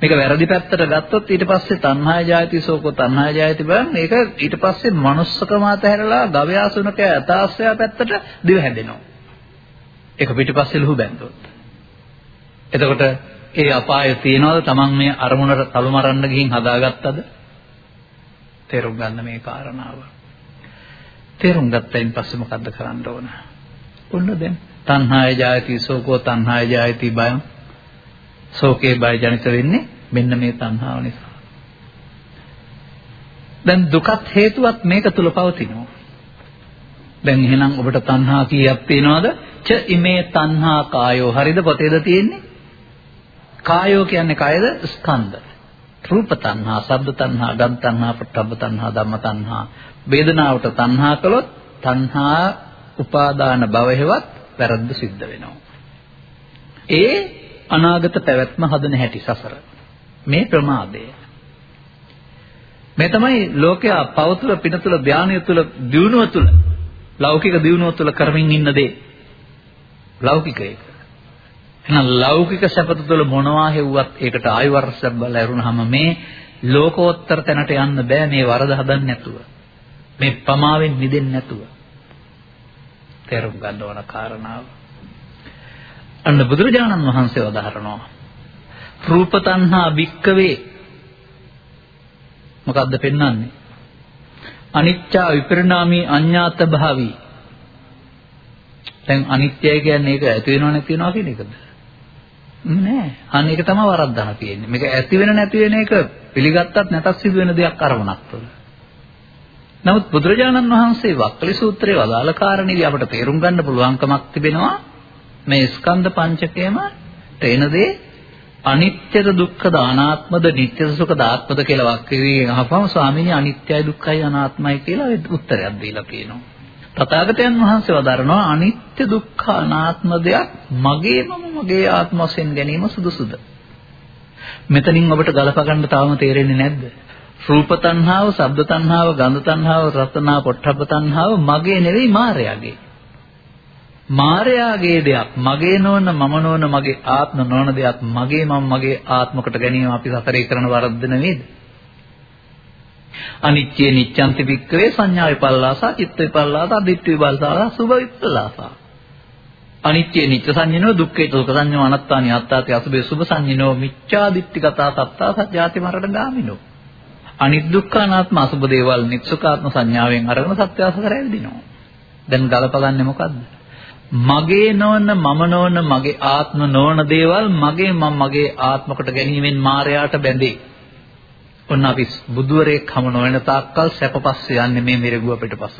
මේක වැරදි පැත්තට ගත්තොත් ඊට පස්සේ තණ්හා ජායති සෝකෝ තණ්හා ජායති බලන්න මේක ඊට පස්සේ manussකම අතහැරලා ගවයාසුනක යථාස්වය පැත්තට දිව හැදෙනවා. ඒක පිටිපස්සේ ලුහු බැන්දොත්. එතකොට ඒ අපාය තියනවාද Taman මේ අරමුණට තලු මරන්න ගිහින් හදාගත්තද? තේරුම් ගන්න මේ කාරණාව. තේරුම් ගත්තයින් පස්සේ මොකද්ද කරන්න ඕන? ඔන්න දැන් තණ්හාය ජායති සෝකෝ තණ්හාය ජායති බයං ශෝකේ බය ජනිත වෙන්නේ මෙන්න මේ තණ්හාව නිසා. දැන් දුකත් හේතුවත් මේක තුල පවතිනවා. දැන් එහෙනම් ඔබට තණ්හා කීයක් තියෙනවද? ච ඉමේ තණ්හා කායෝ. හරිද පොතේද තියෙන්නේ? කායෝ කියන්නේ කයද? ස්කන්ධ. රූප තණ්හා, ශබ්ද තණ්හා, ගන්ධ තණ්හා, පොට්ටබ්බ තණ්හා, ධම්ම තණ්හා. වේදනාවට තණ්හා කළොත් තණ්හා උපාදාන භවයවත් වැරද්ද සිද්ධ වෙනවා. ඒ අනාගත පැවැත්ම හදන හැටි සසර. මේ ප්‍රමාදය. මේ තමයි ලෝකයා පවතුල පිනතුල ධානය තුල දියුණුව තුල ලෞකික දියුණුව තුල කරමින් ඉන්න දේ. ලෞකික එක. එහෙනම් ලෞකික සැපත තුළ මොනවා හෙව්වත් ඒකට ආයු වර්ෂයක් බල ඇරුණාම මේ ලෝකෝත්තර තැනට යන්න බෑ මේ වරද හදන්න නැතුව. මේ පමාවෙන් මිදෙන්න නැතුව. තේරුම් ගන්න ඕන කාරණාව. අන්න බුදුරජාණන් වහන්සේ වදාහරනවා රූප තණ්හා වික්කවේ මොකද්ද පෙන්වන්නේ අනිච්චා විපරිණාමී අඤ්ඤාත භාවී දැන් අනිත්‍යය කියන්නේ ඒක ඇති වෙනව නැති වෙනව කියන එකද නෑ. අන්න ඒක තමයි වරද්දන තියෙන්නේ. මේක ඇති වෙන නැති වෙන එක පිළිගත්තත් නැතත් සිදු වෙන දෙයක් අරමුණක් තුළ. නමුත් බුදුරජාණන් වහන්සේ වක්කලි සූත්‍රයේ වදාළ කාරණේදී අපට තේරුම් ගන්න පුළුවන්කමක් තිබෙනවා. මේ ස්කන්ධ පංචකයම තේන දේ අනිත්‍යද දුක්ඛද අනාත්මද නිට්ටයද සුඛද ආත්මද කියලා වක්කීරියෙන් අහපම ස්වාමීනි අනිත්‍යයි දුක්ඛයි අනාත්මයි කියලා උත්තරයක් දීලා කියනවා. තථාගතයන් වහන්සේ වදාරනවා අනිත්‍ය දුක්ඛ අනාත්ම දෙයක් මගේම මගේ ආත්ම වශයෙන් ගැනීම සුදුසුද? මෙතනින් ඔබට ගලප ගන්න තාම තේරෙන්නේ නැද්ද? රූප තණ්හාව, ශබ්ද තණ්හාව, ගන්ධ තණ්හාව, රස තණ්හාව, පොට්ටබ්බ තණ්හාව මගේ නෙවෙයි මායයාගේ. මායාගේ දෙයක් මගේ නොවන මම නොවන මගේ ආත්ම නොවන දෙයක් මගේ මම මගේ ආත්මකට ගැනීම අපි සතරේ කරන වරද්ද නෙවෙයිද අනිත්‍ය නිච්ඡන්ති වික්කවේ සංඥා විපල්ලාසා චිත්ත විපල්ලාසා දිට්ඨි විපල්ලාසා සුභ විපල්ලාසා. අනිත්‍ය නිච්ච සංඥනෝ දුක්ඛේ දුක්ඛ සංඥා අනත්තානි අත්තාති අසුභේ සුභ සංඥනෝ මිච්ඡා දිට්ඨිගතා සත්තා සත්‍යාති මරණ ගාමිනෝ. අනිත් දුක්ඛ අනාත්ම අසුභ දේවල් නිත්සුකාත්ම සංඥාවෙන් අරගෙන සත්‍ය අසකර ඇවිදිනවා දැන් ගලපගන්නේ මොකද්ද? මගේ නොවන මම නොවන මගේ ආත්ම නොවන දේවල් මගේ මම මගේ ආත්මකට ගැනීමෙන් මායයට බැඳේ. ඔන්න අපි බුදුවරයෙක් හමු නොවන තාක්කල් සැපපස්සේ යන්නේ මේ මිරිඟුව පිටපස.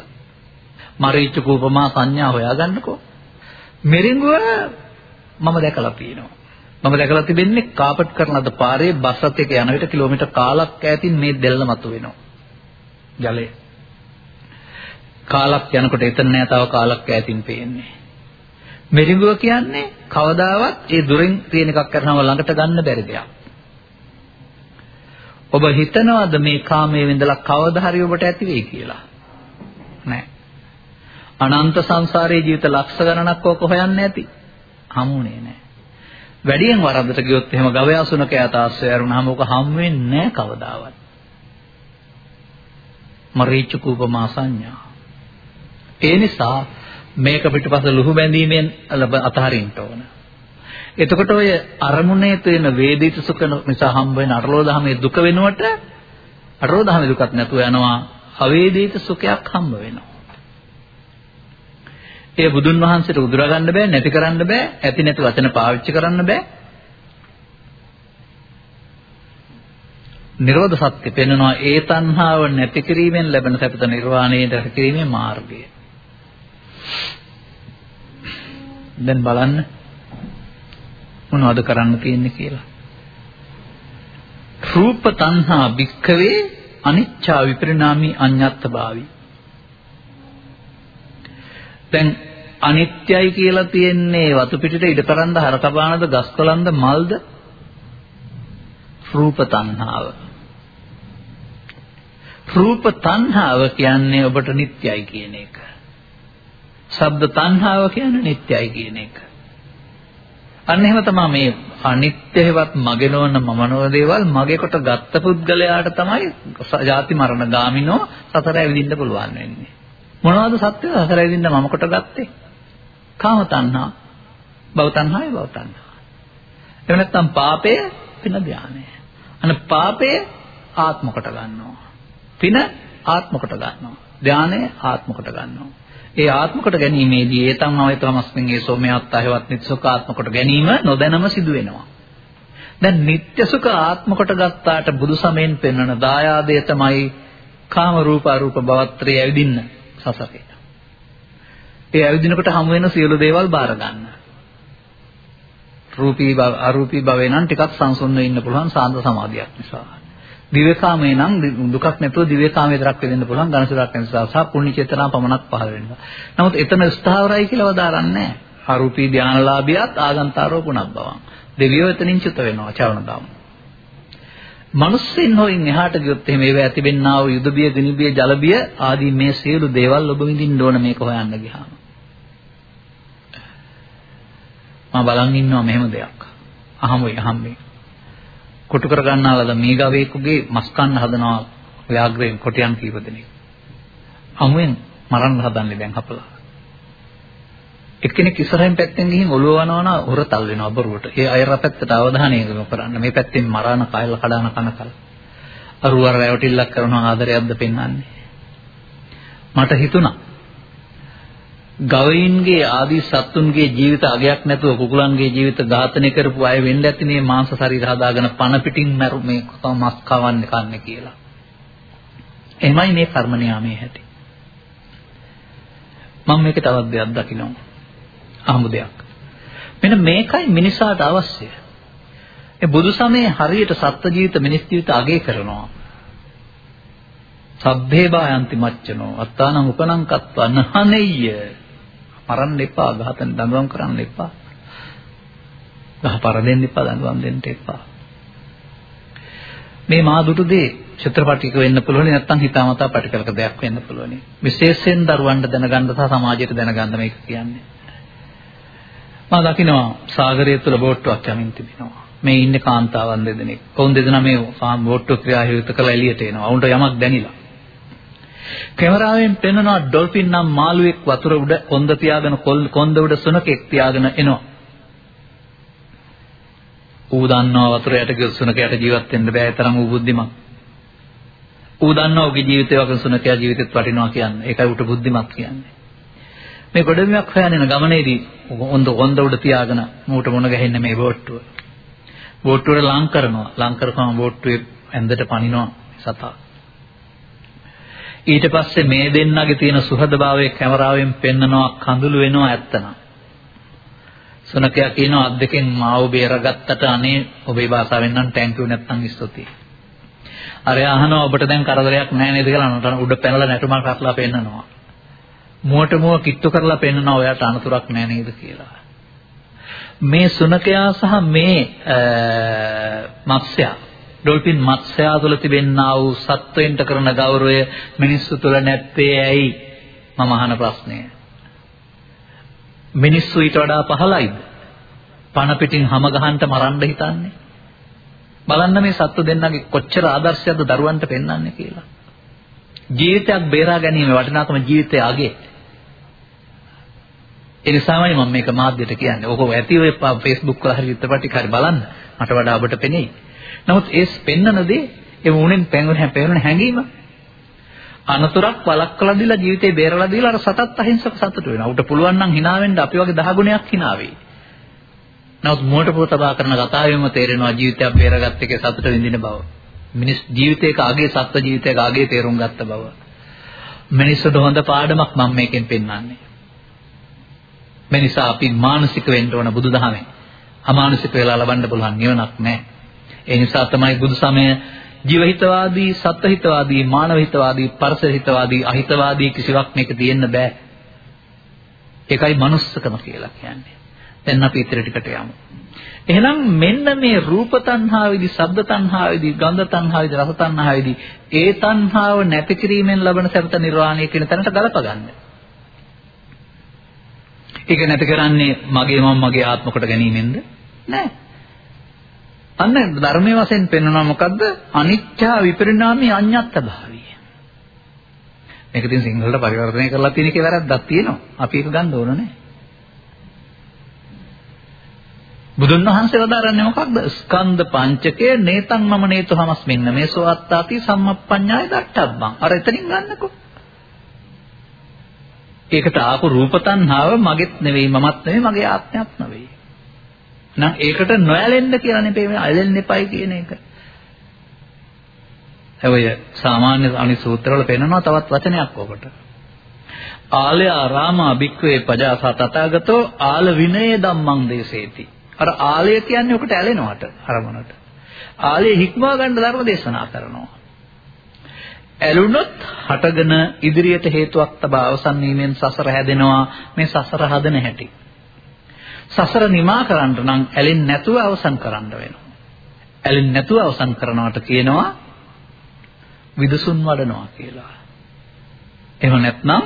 මරීච කූපමා සංඥා හොයාගන්නකෝ. මිරිඟුව මම දැකලා තියෙනවා. මම දැකලා තිබෙන්නේ කාපට් කරන ලද පාරේ බස් රථයක යන විට කිලෝමීටර් කාලක් ඈතින් මේ දෙල්ල මතුවෙනවා. ජලය. කාලක් යනකොට එතන නෑ තව කාලක් ඈතින් පේන්නේ. මෙරිඟුව කියන්නේ කවදාවත් ඒ දුරින් තියෙන එකක් කරනව ළඟට ගන්න බැරි දෙයක්. ඔබ හිතනවද මේ කාමයේ විඳලා කවදා හරි ඔබට ඇති වෙයි කියලා? නෑ. අනන්ත සංසාරයේ ජීවිත ලක්ෂ ගණනක් ඕක හොයන්නේ නැති. හමුනේ නෑ. වැඩියෙන් වරද්දට ගියොත් එහෙම ගවයා සුනකයා තාස්සය ඇරුණාම ඔක හම් වෙන්නේ නැහැ කවදාවත්. මරීච කූපමා සංඥා. ඒ නිසා මේක පිටපස ලුහු බැඳීමෙන් අතහරින්න ඕන. එතකොට ඔය අරමුණේ තියෙන වේදිත සුඛ නිසා හම්බ වෙන අරලෝදහමේ දුක වෙනුවට අරලෝදහමේ දුකක් නැතුව යනවා. අවේදිත සුඛයක් හම්බ වෙනවා. ඒ බුදුන් වහන්සේට උදුරා ගන්න බෑ නැති කරන්න බෑ ඇති නැති වචන පාවිච්චි කරන්න බෑ. නිරෝධ සත්‍ය පෙන්වනවා ඒ තණ්හාව නැති කිරීමෙන් ලැබෙන සැපත නිර්වාණයට කිරීමේ මාර්ගය. දැන් බලන්න. මොනවද කරන්න තියෙන්නේ කියලා රූප තණ්හා භික්ඛවේ අනිච්චා විපරිණාමී අඤ්ඤත්ත භාවි දැන් අනිත්‍යයි කියලා තියෙන්නේ වතු පිටට ඉඩකරන්ද හරකබානද ගස්කොලන්ද මල්ද රූප තණ්හාව රූප තණ්හාව කියන්නේ ඔබට නිට්ටයයි කියන එක. ශබ්ද තණ්හාව කියන්නේ නිට්ටයයි කියන එක. අන්න එහෙම තමයි මේ අනිත්‍යවත් මගේ නොවන මම නොවන දේවල් මගේ කොට ගත්ත පුද්ගලයාට තමයි ජාති මරණ ගාමිනෝ සතර ඇවිදින්න පුළුවන් වෙන්නේ. මොනවද සත්‍ය සතර ඇවිදින්න මම කොට ගත්තේ? කාම තණ්හා, භව තණ්හායි භව තණ්හා. එහෙම නැත්නම් පාපය පින ධානය. අන පාපය ආත්ම කොට ගන්නවා. පින ආත්ම කොට ගන්නවා. ධානය ආත්ම කොට ගන්නවා. ඒ ආත්ම කොට ගැනීමේදී ඒ තමයි තමස්මින් ඒ සෝමයත් අහවත් නිත්සුඛ ආත්ම කොට ගැනීම නොදැනම සිදු වෙනවා. දැන් නিত্য සුඛ ආත්ම කොට ගත්තාට බුදු සමයෙන් පෙන්වන දායාදය තමයි කාම රූප අරූප භවත්‍රය ඇවිදින්න සසරේ. ඒ ඇවිදිනකොට හමු වෙන සියලු දේවල් බාර ගන්න. රූපී භව අරූපී භවේ නම් ටිකක් සංසුන්ව ඉන්න පුළුවන් සාන්ත සමාධියක් නිසා. දිව්‍යකාමයේ නම් දුකක් නැතුව දිව්‍යකාමයේ දරක් වෙන්න පුළුවන් ඝනසුරක් නිසා සහ පුණ්‍ය චේතනා පමණක් පහළ වෙනවා. නමුත් එතන ස්ථාවරයි කියලා වදාරන්නේ නැහැ. අරූපී ධානලාභියත් ආගන්තාරෝ පුනබ්බවං. දෙවියෝ එතනින් චුත වෙනවා චරණ දාම. මනුස්සයින් හොයින් එහාට ගියොත් එහෙම ඒව ඇතිවෙන්නා වූ යුදබිය, දිනිබිය, ජලබිය ආදී මේ සියලු දේවල් ඔබ විඳින්න ඕන මේක හොයන්න ගියාම. මම බලන් ඉන්නවා මෙහෙම දෙයක්. අහමුයි අහම්මේ. කොටු කර ගන්නාලද මේ ගවේකුගේ මස් කන්න හදනවා ව්‍යාග්‍රයෙන් කොටියන් කීප දෙනෙක්. අමුෙන් මරන්න හදන්නේ දැන් හපලා. එක්කෙනෙක් ඉස්සරහින් පැත්තෙන් ගිහින් ඔළුව වනවන හොරතල් වෙනවා බරුවට. ඒ අයර පැත්තට අවධානය යොමු කරන්න. මේ පැත්තෙන් මරාන කයල කඩාන කන කල. අරුවර රැවටිල්ලක් කරනවා ආදරයක්ද පෙන්වන්නේ. මට හිතුණා ගවයින්ගේ ආදී සත්තුන්ගේ ජීවිත අගයක් නැතුව කුකුලන්ගේ ජීවිත ඝාතනය කරපු අය වෙන්න ඇති මේ මාංශ ශරීර හදාගෙන පණ පිටින් මරු මේ මස් කවන්නේ කන්නේ කියලා. එමයි මේ කර්ම නියාමයේ හැටි. මම මේක තවත් දෙයක් දකිනවා. අහමු දෙයක්. මෙන්න මේකයි මිනිසාට අවශ්‍ය. ඒ බුදු සමයේ හරියට සත්ත්ව ජීවිත මිනිස් ජීවිත අගය කරනවා. සබ්බේ බායන්ති මච්චනෝ අත්තානං උපනං කත්වා නහනෙය්‍ය මරන්න එපා, ඝාතන දඬුවම් කරන්න එපා. ගහපර දෙන්න එපා, දඬුවම් දෙන්න එපා. මේ මා දුටු දේ චිත්‍රපටික වෙන්න පුළුවන් නැත්නම් හිතාමතා පැටිකලක දෙයක් වෙන්න පුළුවන්. විශේෂයෙන් දරුවන්ට දැනගන්න සහ සමාජයට දැනගන්න මේක කියන්නේ. මම දකිනවා සාගරය තුල බෝට්ටුවක් යමින් තිබෙනවා. මේ ඉන්නේ කාන්තාවන් දෙදෙනෙක්. කවුන් දෙදෙනා මේ බෝට්ටුව ක්‍රියාහිත කරලා එළියට එනවා. උන්ට යමක් දැනිලා. කැමරාවෙන් පෙන්වනවා ඩොල්ෆින් නම් මාළුවෙක් වතුර උඩ කොන්ද තියාගෙන කොන්ද උඩ සුනකෙක් තියාගෙන එනවා. ඌ දන්නවා වතුර යට ගිය සුනකයට ජීවත් වෙන්න බෑ තරම් ඌ බුද්ධිමත්. ඌ දන්නවා ඌගේ ජීවිතය වගේ සුනකයා ජීවිතෙත් වටිනවා කියන්නේ. ඒකයි ඌට බුද්ධිමත් කියන්නේ. මේ ගොඩබිමක් හොයන ගමනේදී හොඳ හොඳ උඩ තියාගෙන මූට මොන ගහන්නේ මේ බෝට්ටුව. බෝට්ටුවට ලං කරනවා. ලං කරපුවම බෝට්ටුවේ ඇඳට පනිනවා සතා. ඊට පස්සේ මේ දෙන්නගේ තියෙන සුහදභාවයේ කැමරාවෙන් පෙන්නනවා කඳුළු වෙනවා ඇත්තනම්. සුනකයා කියනවා අත් දෙකෙන් මාව බේරගත්තට අනේ ඔබේ භාෂාවෙන් නම් thank you නැත්නම් ස්තුතියි. අර අහනවා ඔබට දැන් කරදරයක් නැහැ නේද කියලා උඩ පැනලා නැටුමක් රත්ලා පෙන්නනවා. මුවට මුව කිට්ටු කරලා පෙන්නනවා ඔයාට අනතුරක් නැහැ නේද කියලා. මේ සුනකයා සහ මේ මත්ස්‍යයා ඩොල්ෆින් මත්ස්‍යයා තුළ තිබෙනා වූ සත්වයන්ට කරන ගෞරවය මිනිස්සු තුළ නැත්තේ ඇයි? මම අහන ප්‍රශ්නය. මිනිස්සු ඊට වඩා පහළයිද? පණ පිටින් හැම ගහන්න මරන්න හිතන්නේ. බලන්න මේ සත්තු දෙන්නගේ කොච්චර ආදර්ශයක්ද දරුවන්ට පෙන්වන්නේ කියලා. ජීවිතයක් බේරා ගැනීම වටිනාකම ජීවිතයේ අගේ. ඒ නිසාමයි මම මේක මාධ්‍යයට කියන්නේ. ඕක ඇති ඔය Facebook වල හරි චිත්‍රපටි හරි බලන්න. මට වඩා ඔබට පෙනෙයි. නමුත් ඒ පෙන්නන දේ ඒ වුණෙන් පෙන්වන හැඟීම අනතුරක් වළක්වලා දීලා ජීවිතේ බේරලා දීලා අර සතත් අහිංසක සතුට වෙනවා. උට පුළුවන් නම් hina වෙන්න අපි වගේ දහ ගුණයක් hina වෙයි. නමුත් මොකට පොතබා කරන කතාවෙම තේරෙනවා ජීවිතයක් බේරගත්ත එකේ සතුට විඳින බව. මිනිස් ජීවිතයක ආගේ සත්ව ජීවිතයක ආගේ තේරුම් ගත්ත බව. මිනිස්සුන්ට හොඳ පාඩමක් මම මේකෙන් පෙන්වන්නේ. මේ නිසා අපි මානසික වෙන්න ඕන බුදුදහමෙන්. අමානසික වෙලා ලබන්න පුළුවන් නිවනක් නැහැ. ඒ නිසා තමයි බුදු සමය ජීවහිතවාදී, සත්ත්වහිතවාදී, මානවහිතවාදී, පරසහිතවාදී, අහිතවාදී කිසිවක් මේක තියෙන්න බෑ. ඒකයි manussකම කියලා කියන්නේ. දැන් අපි ඉතින් ටිකට යමු. එහෙනම් මෙන්න මේ රූප තණ්හාවේදී, ශබ්ද තණ්හාවේදී, ගන්ධ තණ්හාවේදී, රස තණ්හාවේදී ඒ තණ්හාව නැති කිරීමෙන් ලබන සබත නිර්වාණය කියන තැනට ගලප ගන්න. ඒක නැති කරන්නේ මගේ මම මගේ ආත්ම කොට ගැනීමෙන්ද? නෑ. අන්න ධර්මයේ වශයෙන් පෙන්වනවා මොකද්ද? අනිච්චා විපරිණාමී අඤ්ඤත්ත භාවය. මේක ඉතින් සිංහලට පරිවර්තනය කරලා තියෙන එකේ වැරද්දක් තියෙනවා. අපි ඒක ගන්න ඕන නෑ. බුදුන් වහන්සේ වදාරන්නේ මොකක්ද? ස්කන්ධ පංචකය නේතං මම නේතු හමස් මෙන්න මේ සෝත්තාති සම්මප්පඤ්ඤාය දට්ඨබ්බං. අර එතනින් ගන්නකෝ. ඒකට ආපු රූප තණ්හාව මගෙත් නෙවෙයි මමත් නෙවෙයි මගේ ආත්මයක් නෙවෙයි. නම් ඒකට නොඇලෙන්න කියලා නෙපේ මේ ඇලෙන්න එපයි කියන එක. හැබැයි සාමාන්‍ය අනිත් සූත්‍රවල පෙන්නනවා තවත් වචනයක් ඔකට. ආලය ආරාම අභික්වේ පජාසා තථාගතෝ ආල විනය ධම්මං දේසේති. අර ආලය කියන්නේ ඔකට ඇලෙනවට අරමුණට. ආලය හික්මවා ගන්න ධර්ම දේශනා කරනවා. ඇලුනොත් හටගෙන ඉදිරියට හේතුවක් තබා අවසන් වීමෙන් සසර හැදෙනවා මේ සසර හදන හැටි. සසර නිමා කරන්න නම් ඇලෙන්නේ නැතුව අවසන් කරන්න වෙනවා. ඇලෙන්නේ නැතුව අවසන් කරනවට කියනවා විදසුන් වඩනවා කියලා. එහෙම නැත්නම්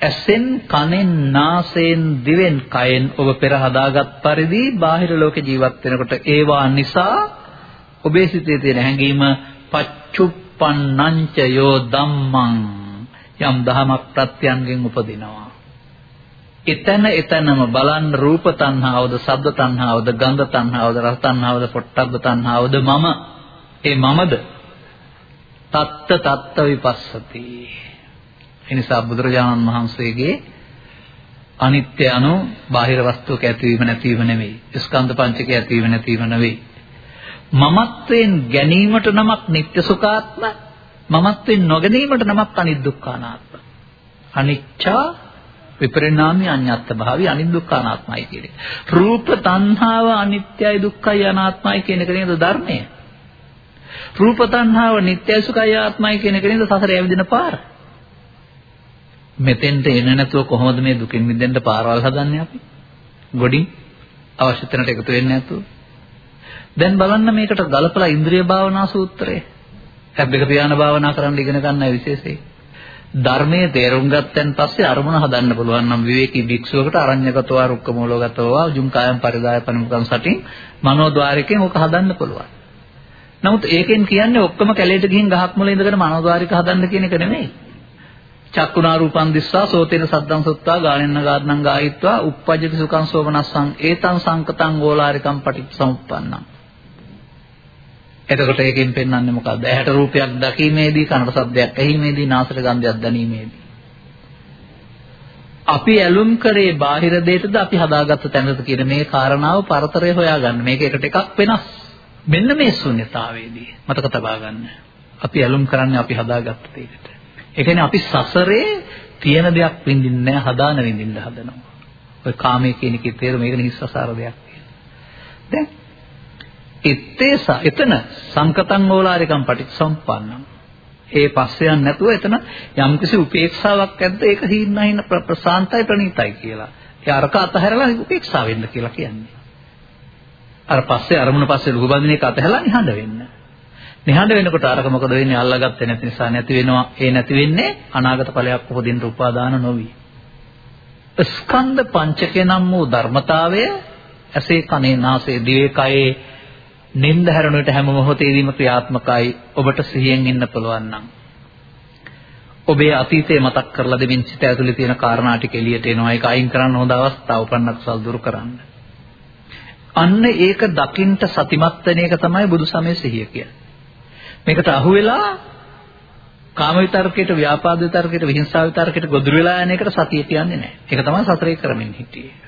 ඇසෙන් කනෙන් නාසයෙන් දිවෙන් කයෙන් ඔබ පෙර හදාගත් පරිදි බාහිර ලෝකේ ජීවත් වෙනකොට ඒවා නිසා ඔබේ සිතේ තියෙන හැඟීම පච්චුප්පන්නංච යෝ ධම්මං යම් දහමක් ප්‍රත්‍යයන්ගෙන් උපදිනවා එතන එතනම බලන්න රූප තණ්හාවද, ශබ්ද තණ්හාවද, ගන්ධ තණ්හාවද, රස තණ්හාවද, පොට්ටබ්බ තණ්හාවද මම ඒ මමද තත්ත තත්ත විපස්සති. ඒ නිසා බුදුරජාණන් වහන්සේගේ අනිත්‍ය anu බාහිර වස්තුවක ඇතිවීම නැතිවීම නෙවෙයි. ස්කන්ධ පංචකය ඇතිවීම නැතිවීම නෙවෙයි. මමත්වයෙන් ගැනීමට නමක් නিত্য සුඛාත්ම මමත්වෙන් නොගැනීමට නමක් අනිදුක්ඛානාත්ම. අනිච්චා විපරිණාමී අඤ්ඤත්ත භාවි අනිදුක්ඛානාත්මයි කියන්නේ. රූප තණ්හාව අනිත්‍යයි දුක්ඛයි අනාත්මයි කියන එක නේද ධර්මය? රූප තණ්හාව නිට්ටයයි සුඛයි ආත්මයි කියන එක නේද සසර යවිදින පාර? මෙතෙන්ට එන නැතුව කොහොමද මේ දුකින් මිදෙන්න පාරවල් හදන්නේ අපි? ගොඩින් අවශ්‍ය තැනට එකතු වෙන්නේ නැතුව. දැන් බලන්න මේකට ගලපලා ඉන්ද්‍රිය භාවනා සූත්‍රය. හැබ් එක පියාන භාවනා කරන්න ඉගෙන ගන්නයි විශේෂයි. ධර්මයේ තේරුම් ගත්තන් පස්සේ අරමුණ හදන්න පුළුවන් නම් විවේකී භික්ෂුවකට අරඤ්‍යගතව රුක්කමූලගතව ජුංකායම් පරිදාය පනිමුකම් සටින් මනෝද්වාරිකෙන් ඕක හදන්න පුළුවන්. නමුත් ඒකෙන් කියන්නේ ඔක්කොම කැලේට ගිහින් ගහක් මුල ඉඳගෙන මනෝද්වාරික හදන්න කියන එක නෙමෙයි. චක්කුණා රූපං දිස්සා සෝතේන සද්දං සුත්තා ගානෙන්න ගාද්නං ගායිත්වා uppajjati සුඛං සෝමනස්සං ඒතං සංකතං ගෝලාරිකං පටිච්චසමුප්පන්නං එතකොට ඒකෙන් පෙන්වන්නේ මොකක්ද? ඇහැට රූපයක් දැකීමේදී, කනට ශබ්දයක් ඇහිීමේදී, නාසයට ගන්ධයක් දැනීමේදී. අපි ඇලුම් කරේ බාහිර දෙයටද අපි හදාගත්ත තැනද කියන මේ කාරණාව පරතරය හොයාගන්න. මේක එකට එකක් වෙනස්. මෙන්න මේ ශුන්‍යතාවයේදී මතක තබා ගන්න. අපි ඇලුම් කරන්නේ අපි හදාගත්ත දෙයකට. ඒ කියන්නේ අපි සසරේ තියෙන දෙයක් විඳින්නේ නැහැ, හදාන විඳින්න හදනවා. ඔය කාමයේ කියන එකේ තේරුම මේක නිස්සසාර දෙයක්. දැන් ඉත්තේස එතන සංකතං ඕලාරිකම් පටිච්චසම්පන්නං ඒ පස්සේ යන්නේ නැතුව එතන යම්කිසි උපේක්ෂාවක් ඇද්ද ඒක හීනහින ප්‍රසාන්තයි ප්‍රණීතයි කියලා. ඒ අරක අතහැරලා උපේක්ෂා වෙන්න කියලා කියන්නේ. අර පස්සේ අරමුණ පස්සේ ලුහු බඳින එක අතහැරලා නිහඬ වෙන්න. නිහඬ වෙනකොට අරක මොකද වෙන්නේ? අල්ලගත්තේ නැති නිසා නැති වෙනවා. ඒ නැති වෙන්නේ අනාගත ඵලයක් උපදින්න උපාදාන නොවි. ස්කන්ධ පංචකේ නම් වූ ධර්මතාවය ඇසේ කනේ නාසයේ දිවේ කයේ නින්ද හැරෙනුට හැම මොහොතේදීම ක්‍රියාත්මකයි. ඔබට සිහියෙන් ඉන්න පුළුවන් නම්. ඔබේ අතීතය මතක් කරලා දෙමින් සිත ඇතුලේ තියෙන කාරණා ටික එළියට එනවා. ඒක අයින් කරන්න හොඳ අවස්ථාව උපන්න කුසල් දුරු කරන්න. අන්න ඒක දකින්ට සතිමත් වෙන එක තමයි බුදු සමය සිහිය කියන්නේ. මේකට අහු වෙලා කාම විතර්කයට ව්‍යාපාද විතර්කයට විහිංසාව විතර්කයට ගොදුරු වෙලා යන එකට සතිය කියන්නේ නැහැ. ඒක තමයි සතරේ කරමින් හිටියේ.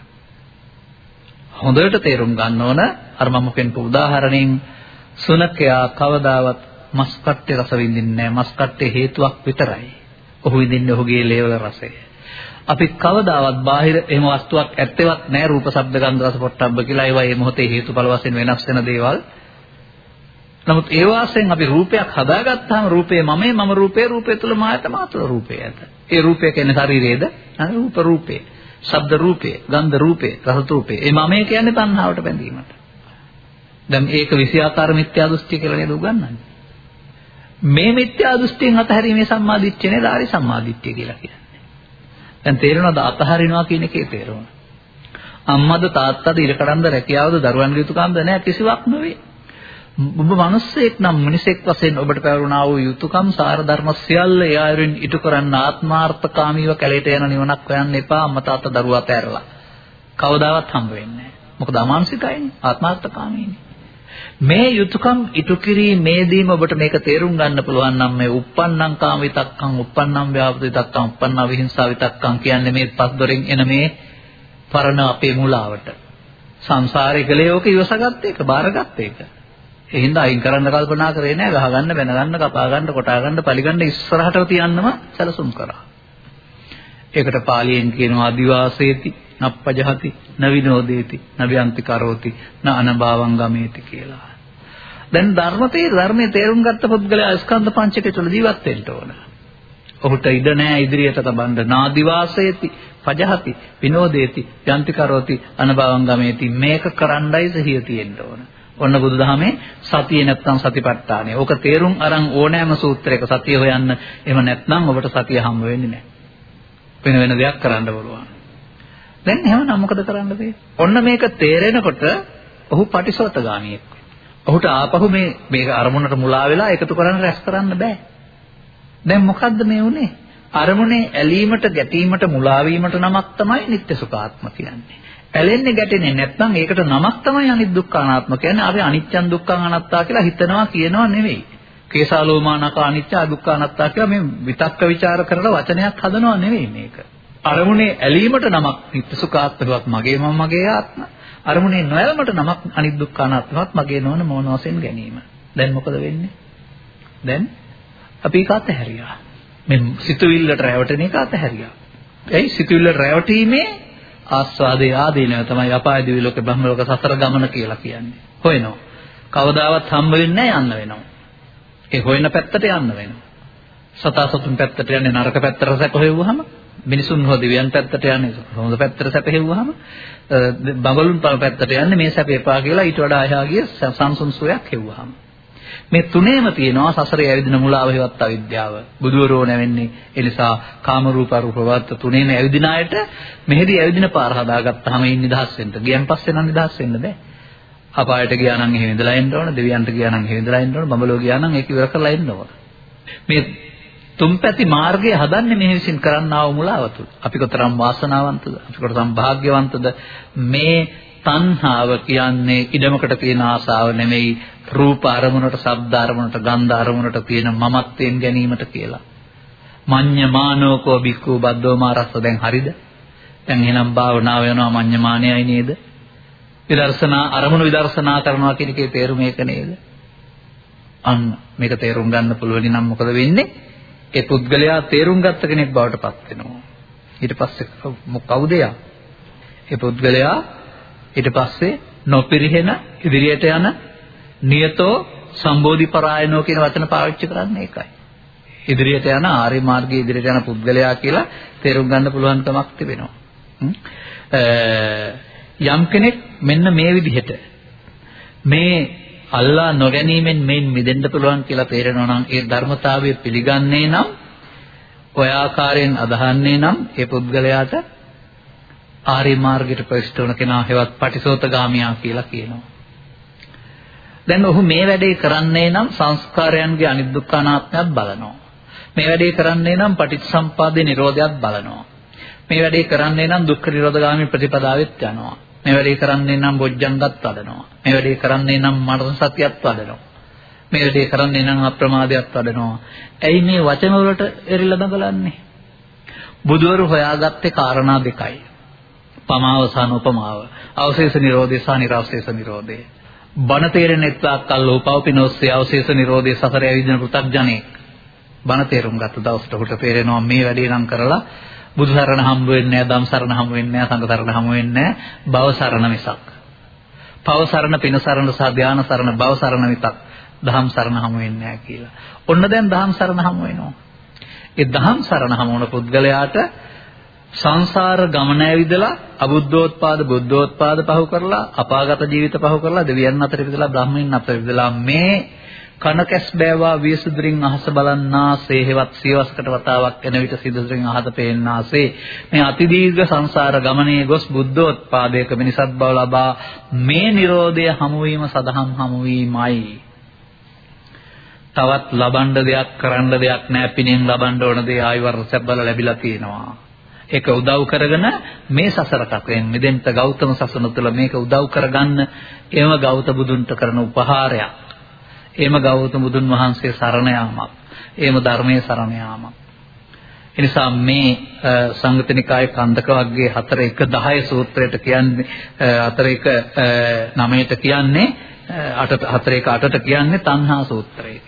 හොඳට තේරුම් ගන්න ඕන අර මම කියපු උදාහරණයෙන් සුනකයා කවදාවත් මස් කට්ටේ රස විඳින්නේ නැහැ මස් කට්ටේ හේතුවක් විතරයි. ඔහු විඳින්නේ ඔහුගේ ලේවල රසය. අපි කවදාවත් බාහිර එහෙම වස්තුවක් ඇත්තෙවත් නැහැ රූප ශබ්ද ගන්ධ රස පොට්ටබ්බ කියලා ඒවා මේ මොහොතේ හේතුඵල වශයෙන් වෙනස් වෙන දේවල්. නමුත් ඒ වාසයෙන් අපි රූපයක් හදාගත්තාම රූපේ මමේ මම රූපේ රූපේ තුල මායත මාතුල රූපේ ඇත. ඒ රූපය කියන්නේ ශරීරයේද? රූප රූපේ. ශබ්ද රූපේ, ගන්ධ රූපේ, රස රූපේ. ඒ මමයේ කියන්නේ තණ්හාවට බැඳීමට. දැන් ඒක විෂයාකාර මිත්‍යා දෘෂ්ටිය කියලා නේද උගන්වන්නේ? මේ මිත්‍යා දෘෂ්ටියෙන් අතහැරීමේ සම්මාදිට්ඨිය නේද ආරි සම්මාදිට්ඨිය කියලා කියන්නේ. දැන් තේරෙනවද අතහරිනවා කියන එකේ තේරුම? අම්මද තාත්තද ඉරකඩන්ද රැකියාවද දරුවන්ගේ යුතුයකම්ද නැහැ කිසිවක් නෙවෙයි. ඔබ මිනිස්සෙක් නම් මිනිසෙක් වශයෙන් ඔබට පැවරුණා වූ යුතුයකම් සාර ධර්ම සියල්ල ඒ ආයුරින් ඉටු කරන්න ආත්මාර්ථකාමීව කැලේට යන නිවනක් හොයන්න එපා අම්මා තාත්තා දරුවා පැරලා. කවදාවත් හම්බ වෙන්නේ නැහැ. මොකද අමානුෂිකයිනේ ආත්මාර්ථකාමීනේ. මේ යුතුයකම් ඉටු කිරීමේදීම ඔබට මේක තේරුම් ගන්න පුළුවන් නම් මේ uppannam කාම විතක්කම් uppannam ව්‍යාපෘත විතක්කම් uppannam විහිංසා විතක්කම් කියන්නේ මේ පස් දොරෙන් එන මේ පරණ අපේ මුලාවට සංසාරේ කලේ ඕක ඉවසගත්ත එක බාරගත්ත එක ඒ හින්දා අයින් කරන්න කල්පනා කරේ නෑ ගහගන්න බැනගන්න කපා ගන්න කොටා ගන්න පරිගන්න ඉස්සරහට තියන්නම සැලසුම් කරා. ඒකට පාලියෙන් කියනවා අදිවාසේති නප්පජහති නවිනෝදේති නවියන්ති කරෝති න අනභවං ගමේති කියලා. දැන් ධර්මතේ ධර්මයේ තේරුම් ගත්ත පුද්ගලයා ස්කන්ධ පංචකය තුළ ජීවත් වෙන්න ඕන. ඔහුට ඉඩ නෑ ඉදිරියට තබන්න නාදිවාසේති පජහති විනෝදේති යන්ති කරෝති අනභවං ගමේති මේක කරන්නයි සිහිය තියෙන්න ඕන. ඔන්න බුදුදහමේ සතිය නැත්නම් සතිපට්ඨානය. ඕක තේරුම් අරන් ඕනෑම සූත්‍රයක සතිය හොයන්න. එහෙම නැත්නම් ඔබට සතිය හම්බ වෙන්නේ නැහැ. වෙන වෙන දෙයක් කරන්න පුළුවන්. දැන් එහෙනම් මොකද කරන්න බෑ? ඔන්න මේක තේරෙනකොට ඔහු පටිසෝතගාමියෙක්. ඔහුට ආපහු මේ මේක අරමුණට මුලා වෙලා එකතු කරන්න රැස් කරන්න බෑ. දැන් මොකද්ද මේ උනේ? අරමුණේ ඇලීමට ගැටීමට මුලා වීමට නමක් තමයි නිත්‍ය සුඛාත්ම කියන්නේ. ඇලෙන්නේ ගැටෙන්නේ නැත්නම් ඒකට නමක් තමයි අනිත් දුක්ඛ අනාත්ම කියන්නේ. අපි අනිච්චන් දුක්ඛං අනාත්තා කියලා හිතනවා කියනවා නෙවෙයි. කේසාලෝමානක අනිච්ච දුක්ඛ අනාත්තා කියලා මේ විතක්ක ਵਿਚාර කරලා වචනයක් හදනවා නෙවෙයි මේක. අරමුණේ ඇලීමට නමක් නිත්‍ය සුඛාත්මකවත් මගේ මම මගේ ආත්ම. අරමුණේ නොයල්මට නමක් අනිත් දුක්ඛ අනාත්මවත් මගේ නොවන මොන වශයෙන් ගැනීම. දැන් මොකද වෙන්නේ? දැන් අපි ඒක අතහැරියා. මේ සිතුවිල්ලට රැවටෙන එක අතහැරියා. එයි සිතුවිල්ලට රැවටීමේ ආස්වාදයේ ආදීනව තමයි අපාය දිවි ලෝක බ්‍රහ්ම ලෝක සසර ගමන කියලා කියන්නේ. හොයනවා. කවදාවත් හම්බ වෙන්නේ යන්න වෙනවා. ඒ හොයන පැත්තට යන්න වෙනවා. සතා සතුන් පැත්තට යන්නේ නරක පැත්තට සැප හොයුවාම මිනිසුන් හෝ දෙවියන් පැත්තට යන්නේ හොඳ පැත්තට සැප හොයුවාම බඹලුන් පැත්තට යන්නේ මේ සැප එපා කියලා ඊට වඩා එහා ගිය සංසුන් සෝයක් හෙව්වහම මේ තුනේම තියෙනවා සසරේ ඇවිදින මුලාව හේවත් අවිද්‍යාව. බුදුවරෝ නැවෙන්නේ ඒ නිසා කාම රූප රූපවත් තුනේම ඇවිදින අයට මෙහෙදි ඇවිදින පාර හදාගත්තාම ඉන්න නිදහස් වෙන්න. ගියන් පස්සේ නම් නිදහස් වෙන්න බෑ. අපායට ගියා නම් එහෙම ඉඳලා එන්න ඕන, දෙවියන්ට ගියා නම් එහෙම ඉඳලා එන්න ඕන, බඹලෝ ගියා නම් ඒක ඉවර කරලා එන්න ඕන. මේ තුන්පැති මාර්ගය හදන්නේ මේ විසින් කරන්නා වූ මුලාව තුල. අපි කොතරම් වාසනාවන්තද? අපි කොතරම් වාග්යවන්තද? මේ තණ්හාව කියන්නේ ඉඩමකට තියෙන ආසාව නෙමෙයි රූප අරමුණට, ශබ්ද අරමුණට, ගන්ධ අරමුණට තියෙන මමත්වයෙන් ගැනීමට කියලා. මඤ්ඤමානෝකෝ බික්ඛු බද්දෝ මාරස්ස දැන් හරිද? දැන් එහෙනම් භාවනාව වෙනවා මඤ්ඤමානයයි නේද? විදර්ශනා අරමුණු විදර්ශනා කරනවා කියන එකේ තේරුම ඒක නේද? අන්න මේක තේරුම් ගන්න පුළුවන් නම් මොකද වෙන්නේ? ඒ පුද්ගලයා තේරුම් ගත්ත කෙනෙක් බවට පත් වෙනවා. ඊට පස්සේ කවුද යා? ඒ පුද්ගලයා ඊට පස්සේ නොපිරිහෙන ඉදිරියට යන නියතෝ සම්බෝධි පරායනෝ කියන වචන පාවිච්චි කරන්නේ ඒකයි. ඉදිරියට යන ආර්ය මාර්ගයේ ඉදිරියට යන පුද්ගලයා කියලා තේරුම් ගන්න පුළුවන්කමක් තිබෙනවා. යම් කෙනෙක් මෙන්න මේ විදිහට මේ අල්ලා නොගැනීමෙන් මේන් මිදෙන්න පුළුවන් කියලා තේරෙනවා නම් ඒ ධර්මතාවය පිළිගන්නේ නම් ඔය ආකාරයෙන් අදහන්නේ නම් ඒ පුද්ගලයාට ආර්ය මාර්ගයට ප්‍රවිෂ්ඨ වන කෙනා හෙවත් පටිසෝතගාමියා කියලා කියනවා. දැන් ඔහු මේ වැඩේ කරන්නේ නම් සංස්කාරයන්ගේ අනිදුක්ඛානාත්මයක් බලනවා. මේ වැඩේ කරන්නේ නම් පටිච්චසම්පාදේ නිරෝධයත් බලනවා. මේ වැඩේ කරන්නේ නම් දුක්ඛ නිරෝධගාමී ප්‍රතිපදාවෙත් යනවා. මේ වැඩේ කරන්නේ නම් බොජ්ජංගත් වඩනවා. මේ වැඩේ කරන්නේ නම් මරණ සතියත් වඩනවා. මේ වැඩේ කරන්නේ නම් අප්‍රමාදයක් වඩනවා. ඇයි මේ වචන වලට එරිලා දඟලන්නේ? බුදුවරු හොයාගත්තේ කාරණා දෙකයි. පමාව සහ උපමාව. අවශේෂ නිරෝධය සහ නිර්වශේෂ නිරෝධය. බණ තේරෙන එක්තාක්කල් ලෝපවපිනෝස්සේ අවශේෂ නිරෝධය සසර ඇවිදින පෘථග්ජනෙක්. බණ තේරුම් ගත්ත දවසට උට තේරෙනවා මේ වැඩේ නම් කරලා බුදු සරණ හම්බ වෙන්නේ නැහැ, ධම් සරණ හම්බ වෙන්නේ නැහැ, සංඝ සරණ හම්බ වෙන්නේ නැහැ, භව සරණ මිසක්. පව සරණ, පින සරණ සහ ධාන සරණ, භව සරණ මිසක් ධම් සරණ හම්බ වෙන්නේ නැහැ කියලා. ඔන්න දැන් ධම් සරණ හම්බ වෙනවා. ඒ ධම් සරණ හම්බ වුණ පුද්ගලයාට සංසාර ගමන ඇවිදලා අබුද්ධෝත්පාද බුද්ධෝත්පාද පහු කරලා අපාගත ජීවිත පහු කරලා දෙවියන් අතර ඉඳලා බ්‍රහ්මයන් අතර ඉඳලා මේ කනකැස් බෑවා වියසුදුරින් අහස බලන්නාසේ හෙවත් සියවසකට වතාවක් එන විට සිදුදුරින් අහත පේන්නාසේ. මේ අතිදීර්ඝ සංසාර ගමනේ ගොස් බුද්ධෝත්පාදයක මිනිසත් බව ලබා මේ Nirodha හමු වීම සදහම් හමු වීමයි තවත් ලබන්න දෙයක් කරන්න දෙයක් නැහැ පිනෙන් ලබන්න ඕන දේ ආයි වර්ෂයක් බල ලැබිලා තියෙනවා. ඒක උදව් කරගෙන මේ සසර කකෙන් මෙදෙන්ට ගෞතම සසන තුළ මේක උදව් කරගන්න එම ගෞතම බුදුන්ට කරන උපහාරයක් එහෙම ගෞතම බුදුන් වහන්සේ සරණ යාමක්. එහෙම ධර්මයේ සරණ යාමක්. එනිසා මේ සංගතනිකායේ කන්දක වර්ගයේ 4 1 10 සූත්‍රයට කියන්නේ 4 1 9ට කියන්නේ 8 4 1 8ට කියන්නේ තණ්හා සූත්‍රය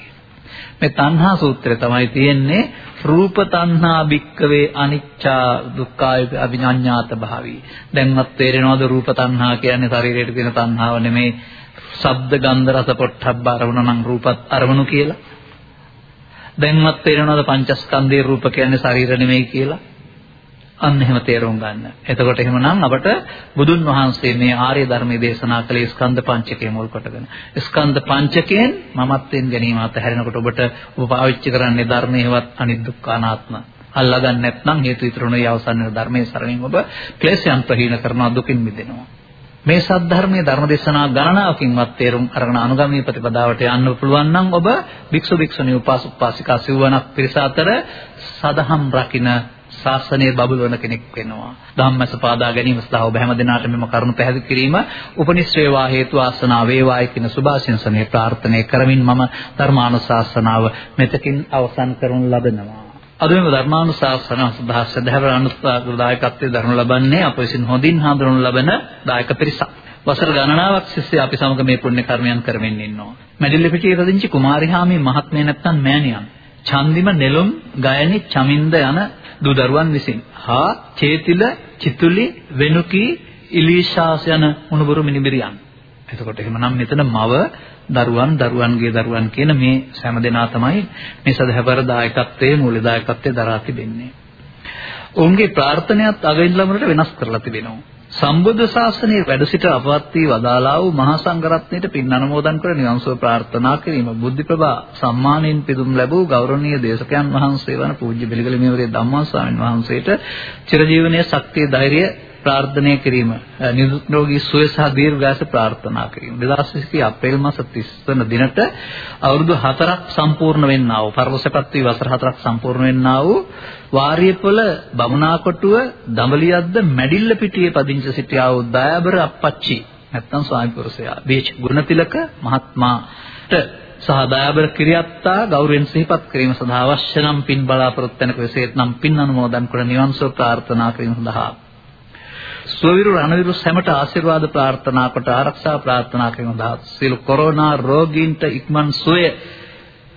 මේ තණ්හා සූත්‍රය තමයි තියෙන්නේ රූප තණ්හා භික්කවේ අනිච්චා දුක්ඛාය අභිඥාත භාවී. දැන්වත් තේරෙනවද රූප තණ්හා කියන්නේ ශරීරයට තියෙන තණ්හාව නෙමෙයි ශබ්ද ගන්ධ රස පොට්ටබ්බ අරමුණ නම් රූපත් අරමුණු කියලා. දැන්වත් තේරෙනවද පංචස්කන්ධයේ රූප කියන්නේ ශරීර නෙමෙයි කියලා? අන්න එහෙම තේරුම් ගන්න. එතකොට එහෙමනම් අපට බුදුන් වහන්සේ මේ ආර්ය ධර්මයේ දේශනා කළේ ස්කන්ධ පංචකය මුල් කොටගෙන. ස්කන්ධ පංචකයෙන් මමත්වෙන් ගැනීම අතහැරෙනකොට ඔබට ඔබ පාවිච්චි කරන්නේ ධර්මයේවත් අනිදුක්ඛානාත්ම. අල්ලගන්න නැත්නම් හේතු විතරණේ අවසන් වෙන ධර්මයේ සරණින් ඔබ ක්ලේශයන් ප්‍රහීන කරනවා දුකින් මිදෙනවා. මේ සද්ධර්මයේ ධර්මදේශනා ගණනාවකින්වත් තේරුම් අරගෙන අනුගමනීය ප්‍රතිපදාවට යන්න පුළුවන් නම් ඔබ භික්ෂු භික්ෂුණී උපාසක උපාසිකා සිවණක් පිරිස අතර සදහම් රකින්න ශාසනයේ බබලවන කෙනෙක් වෙනවා. ධම්මස පාදා ගැනීම සඳහා ඔබ හැම දිනාට මෙම කරුණු පැහැදිලි කිරීම උපනිශ්‍රේවා හේතු ආසනාව වේවායි කියන සුභාශිංසනයේ ප්‍රාර්ථනා කරමින් මම ධර්මානුශාසනාව මෙතකින් අවසන් කරනු ලබනවා. අද මේ ධර්මානුශාසන සඳහා සදහවර අනුස්ථාදායකත්වයේ දරනු ලබන්නේ අප විසින් හොඳින් හඳුනනු ලබන දායක පිරිසක්. වසර ගණනාවක් සිස්සේ අපි සමග මේ පුණ්‍ය කර්මයන් කරමින් ඉන්නවා. මැඩිල්ල පිටියේ රදින්චි කුමාරිහාමි මහත්මිය නැත්තම් මෑණියන්. චන්දිම නෙළුම් ගයනි චමින්ද යන දූ දරුවන් විසින් හා චේතිල චිතුලි වෙනුකී ඉලීෂාස් යන මුණුබුරු මිනිබිරියන්. එතකොට එහෙමනම් මෙතන මව දරුවන් දරුවන්ගේ දරුවන් කියන මේ හැම දෙනා තමයි මේ සදහවර දායකත්වයේ මූලදායකත්වයේ දරා තිබෙන්නේ. ඔවුන්ගේ ප්‍රාර්ථනාවත් අගින්ලමරට වෙනස් කරලා තිබෙනවා. සම්බුද්ධ ශාසනයේ වැඩ සිට අපවත් වී වදාලා වූ මහා සංඝරත්නයට පින් අනුමෝදන් කර නිවන්සුව ප්‍රාර්ථනා කිරීම. බුද්ධ ප්‍රභා සම්මානයෙන් පිදුම් ලැබූ ගෞරවනීය දේශකයන් වහන්සේ වන පූජ්‍ය බෙලිගල මෙවරේ ධම්මා ස්වාමීන් වහන්සේට චිරජීවනයේ ශක්තිය ධෛර්යය ප්‍රාර්ථනා කිරීම. නිරෝගී සුවය සහ දීර්ඝාස ප්‍රාර්ථනා කිරීම. 2020 අප්‍රේල් මාස 30 වන දිනට අවුරුදු 4ක් සම්පූර්ණ වෙන්නා වූ පරලොසපත් වී වසර 4ක් සම්පූර්ණ වෙන්නා වූ වාරියපොළ බමුණාකොටුව දඹලියද්ද මැඩිල්ල පිටියේ පදිංචි සිටියා වූ දයාබර අප්පච්චි නැත්නම් ස්වාමි පුරුෂයා බීච් ගුණතිලක මහත්මාට සහ දයාබර කිරියත්තා ගෞරවයෙන් සිහිපත් කිරීම සඳහා අවශ්‍ය නම් පින් බලාපොරොත්තු වෙනක විශේෂ නම් පින් අනුමෝදන් කර නිවන් සුව ප්‍රාර්ථනා කිරීම සඳහා. සුවවිරු රණවිරු සැමට ආශිර්වාද ප්‍රාර්ථනා කොට ආරක්ෂා ප්‍රාර්ථනා කරන දා සියලු කොරෝනා රෝගීන්ට ඉක්මන් සුවය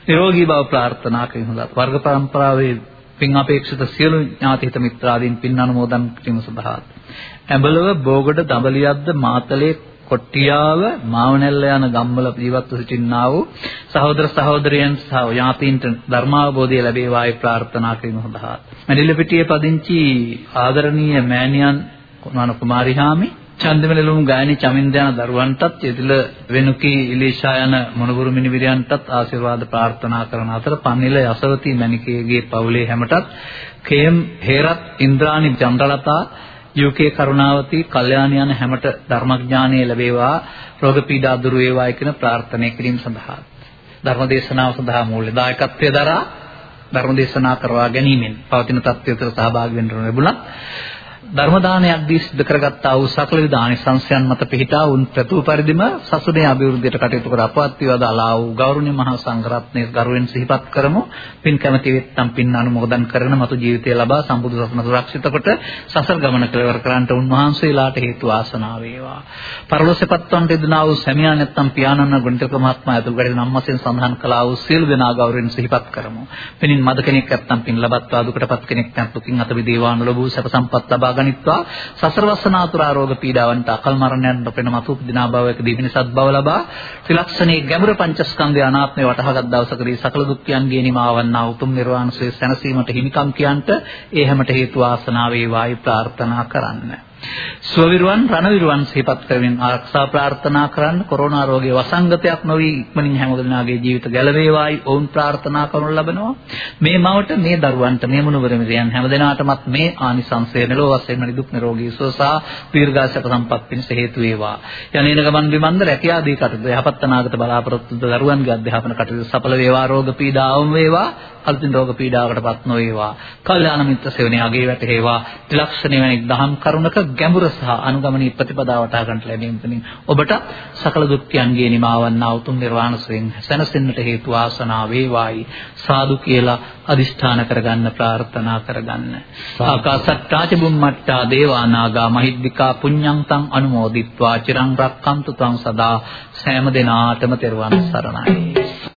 නිරෝගී බව ප්‍රාර්ථනා කරන දා වර්ග පරම්පරාවේ පින් අපේක්ෂිත සියලු ඥාති හිත මිත්‍රාදීන් පින් අනුමෝදන් කිරීම සඳහා. ඇඹලව බෝගඩ දඹලියද්ද මාතලේ කොට්ටියාව මාවනැල්ල යන ගම්වල ජීවත්ව සිටින්නා වූ සහෝදර සහෝදරයන් සහ ඥාතීන්ට ධර්මාවබෝධය ලැබේවායි ප්‍රාර්ථනා කිරීම සඳහා. මැඩිල්ලපිටියේ පදිංචි ආදරණීය මෑණියන් කුමාර කුමාරිහාමි චන්දමලලුම් ගායනී චමින්ද යන දරුවන්ටත් එදිල වෙනුකී ඉලීෂා යන මොනබුරු මිනිවිරයන්ටත් ආශිර්වාද ප්‍රාර්ථනා කරන අතර පන්නිල යසවති මණිකේගේ පවුලේ හැමටත් කේම් හේරත් ඉන්ද්‍රානි චන්ද්‍රලතා UK කරුණාවති කල්යාණ යන හැමට ධර්මඥානය ලැබේවා රෝග පීඩා දුරු වේවායි කියන ප්‍රාර්ථනා කිරීම සඳහා. ධර්මදේශනාව සඳහා මූල්‍ය දායකත්වයේ දරා ධර්මදේශනා කරවා ගැනීමෙන් පවතින තත්ත්වයට සහභාගී වෙන්න ලැබුණා. ධර්ම දානයක් දී සිදු කරගත්තා වූ සකල විද ආනිසංසයන් මත පිහිටා උන් ප්‍රතු පරිදිම සසුනේ අභිවෘද්ධියට කටයුතු කර. අපවත් වේවදාලා වූ ගෞරවනීය මහා සංඝරත්නයේ ගරුවෙන් සිහිපත් කරමු. පින් කැමැති වෙත්තම් පින් අනුමෝදන් කරන මතු ජීවිතය ලබා සම්බුදු සසුන සුරක්ෂිත කොට සසර ගමන කෙලවර කරන්නට උන්වහන්සේලාට හේතු ආසනාව වේවා. පරලොසෙපත්වන්ට දෙනා වූ සැමියා නැත්තම් පියාණන් ගුණිතක මහත්මයා ඇතුළු කරගෙන නම්මසෙන් සඳහන් කළා වූ සියලු දෙනා ගෞරවයෙන් සිහිපත් කරමු. පිනින් මද කෙනෙක් නැත්තම් පින් ලබත්වා දුකටපත් කෙනෙක් නැත්නම් දුකින් අත විදේවාන ලැබූ සැප සම්පත් ලබා ගනිත්වා සසර වසනාතුරා රෝග පීඩාවන්ට අකල් මරණයන් නොපෙන මතු උපදිනා භවයකදී මිනිසත් බව ලබා ත්‍රිලක්ෂණයේ ගැඹුර පංචස්කන්ධය අනාත්මය වටහාගත් දවසකදී සකල දුක්ඛයන්ගේ නිමාවන්නා උතුම් නිර්වාණ ශ්‍රේ සැනසීමට හිමිකම් කියන්ට ඒ හැමට හේතු වාසනාව වේවායි ප්‍රාර්ථනා කරන්න. ස්වවිරුවන් රණවිරුවන් සිහිපත් කරමින් ආරක්ෂා ප්‍රාර්ථනා කරන්න කොරෝනා රෝගයේ වසංගතයක් නොවි ඉක්මනින් හැම දෙනාගේ ජීවිත ගැලවේවායි ඔවුන් ප්‍රාර්ථනා කරනු ලබනවා. මේ මවට මේ දරුවන්ට මේ මුණුවරමිරියන් හැම දෙනාටමත් මේ ආනිසංසය මෙලොව වශයෙන් නිදුක් නිරෝගී සුව සහ දීර්ඝාසක සම්පත් පිණිස හේතු වේවා. යන්නේන ගමන් විමන්ද රැකියාදී කටයුතු යහපත් අනාගත බලාපොරොත්තු දරුවන්ගේ අධ්‍යාපන කටයුතු සඵල වේවා රෝග පීඩා අවම වේවා. අලුතින් රෝග පීඩාවකටපත් නොවේවා. කල්යාණ මිත්‍ර සෙවණේ අගේ වැටේවා ත්‍රිලක්ෂණ වැනි දහම් කරුණක ගැඹුර සහ අනුගමනී ප්‍රතිපදාව වටහා ගන්නට ලැබීම තුලින් ඔබට සකල දුක්ඛයන්ගේ නිමාවන්නා උතුම් නිර්වාණ සුවෙන් සැනසෙන්නට හේතු ආසනාව වේවායි. සාදු කියලා අදිෂ්ඨාන කරගන්න ප්‍රාර්ථනා කරගන්න. ආකාසට්ටාච බුම්මට්ටා දේවානාගා මහිද්దికා පුඤ්ඤං තං අනුමෝදිත්වා. චිරං රක්කන්තු තං සදා. සෑම දිනාටම තෙරුවන් සරණයි.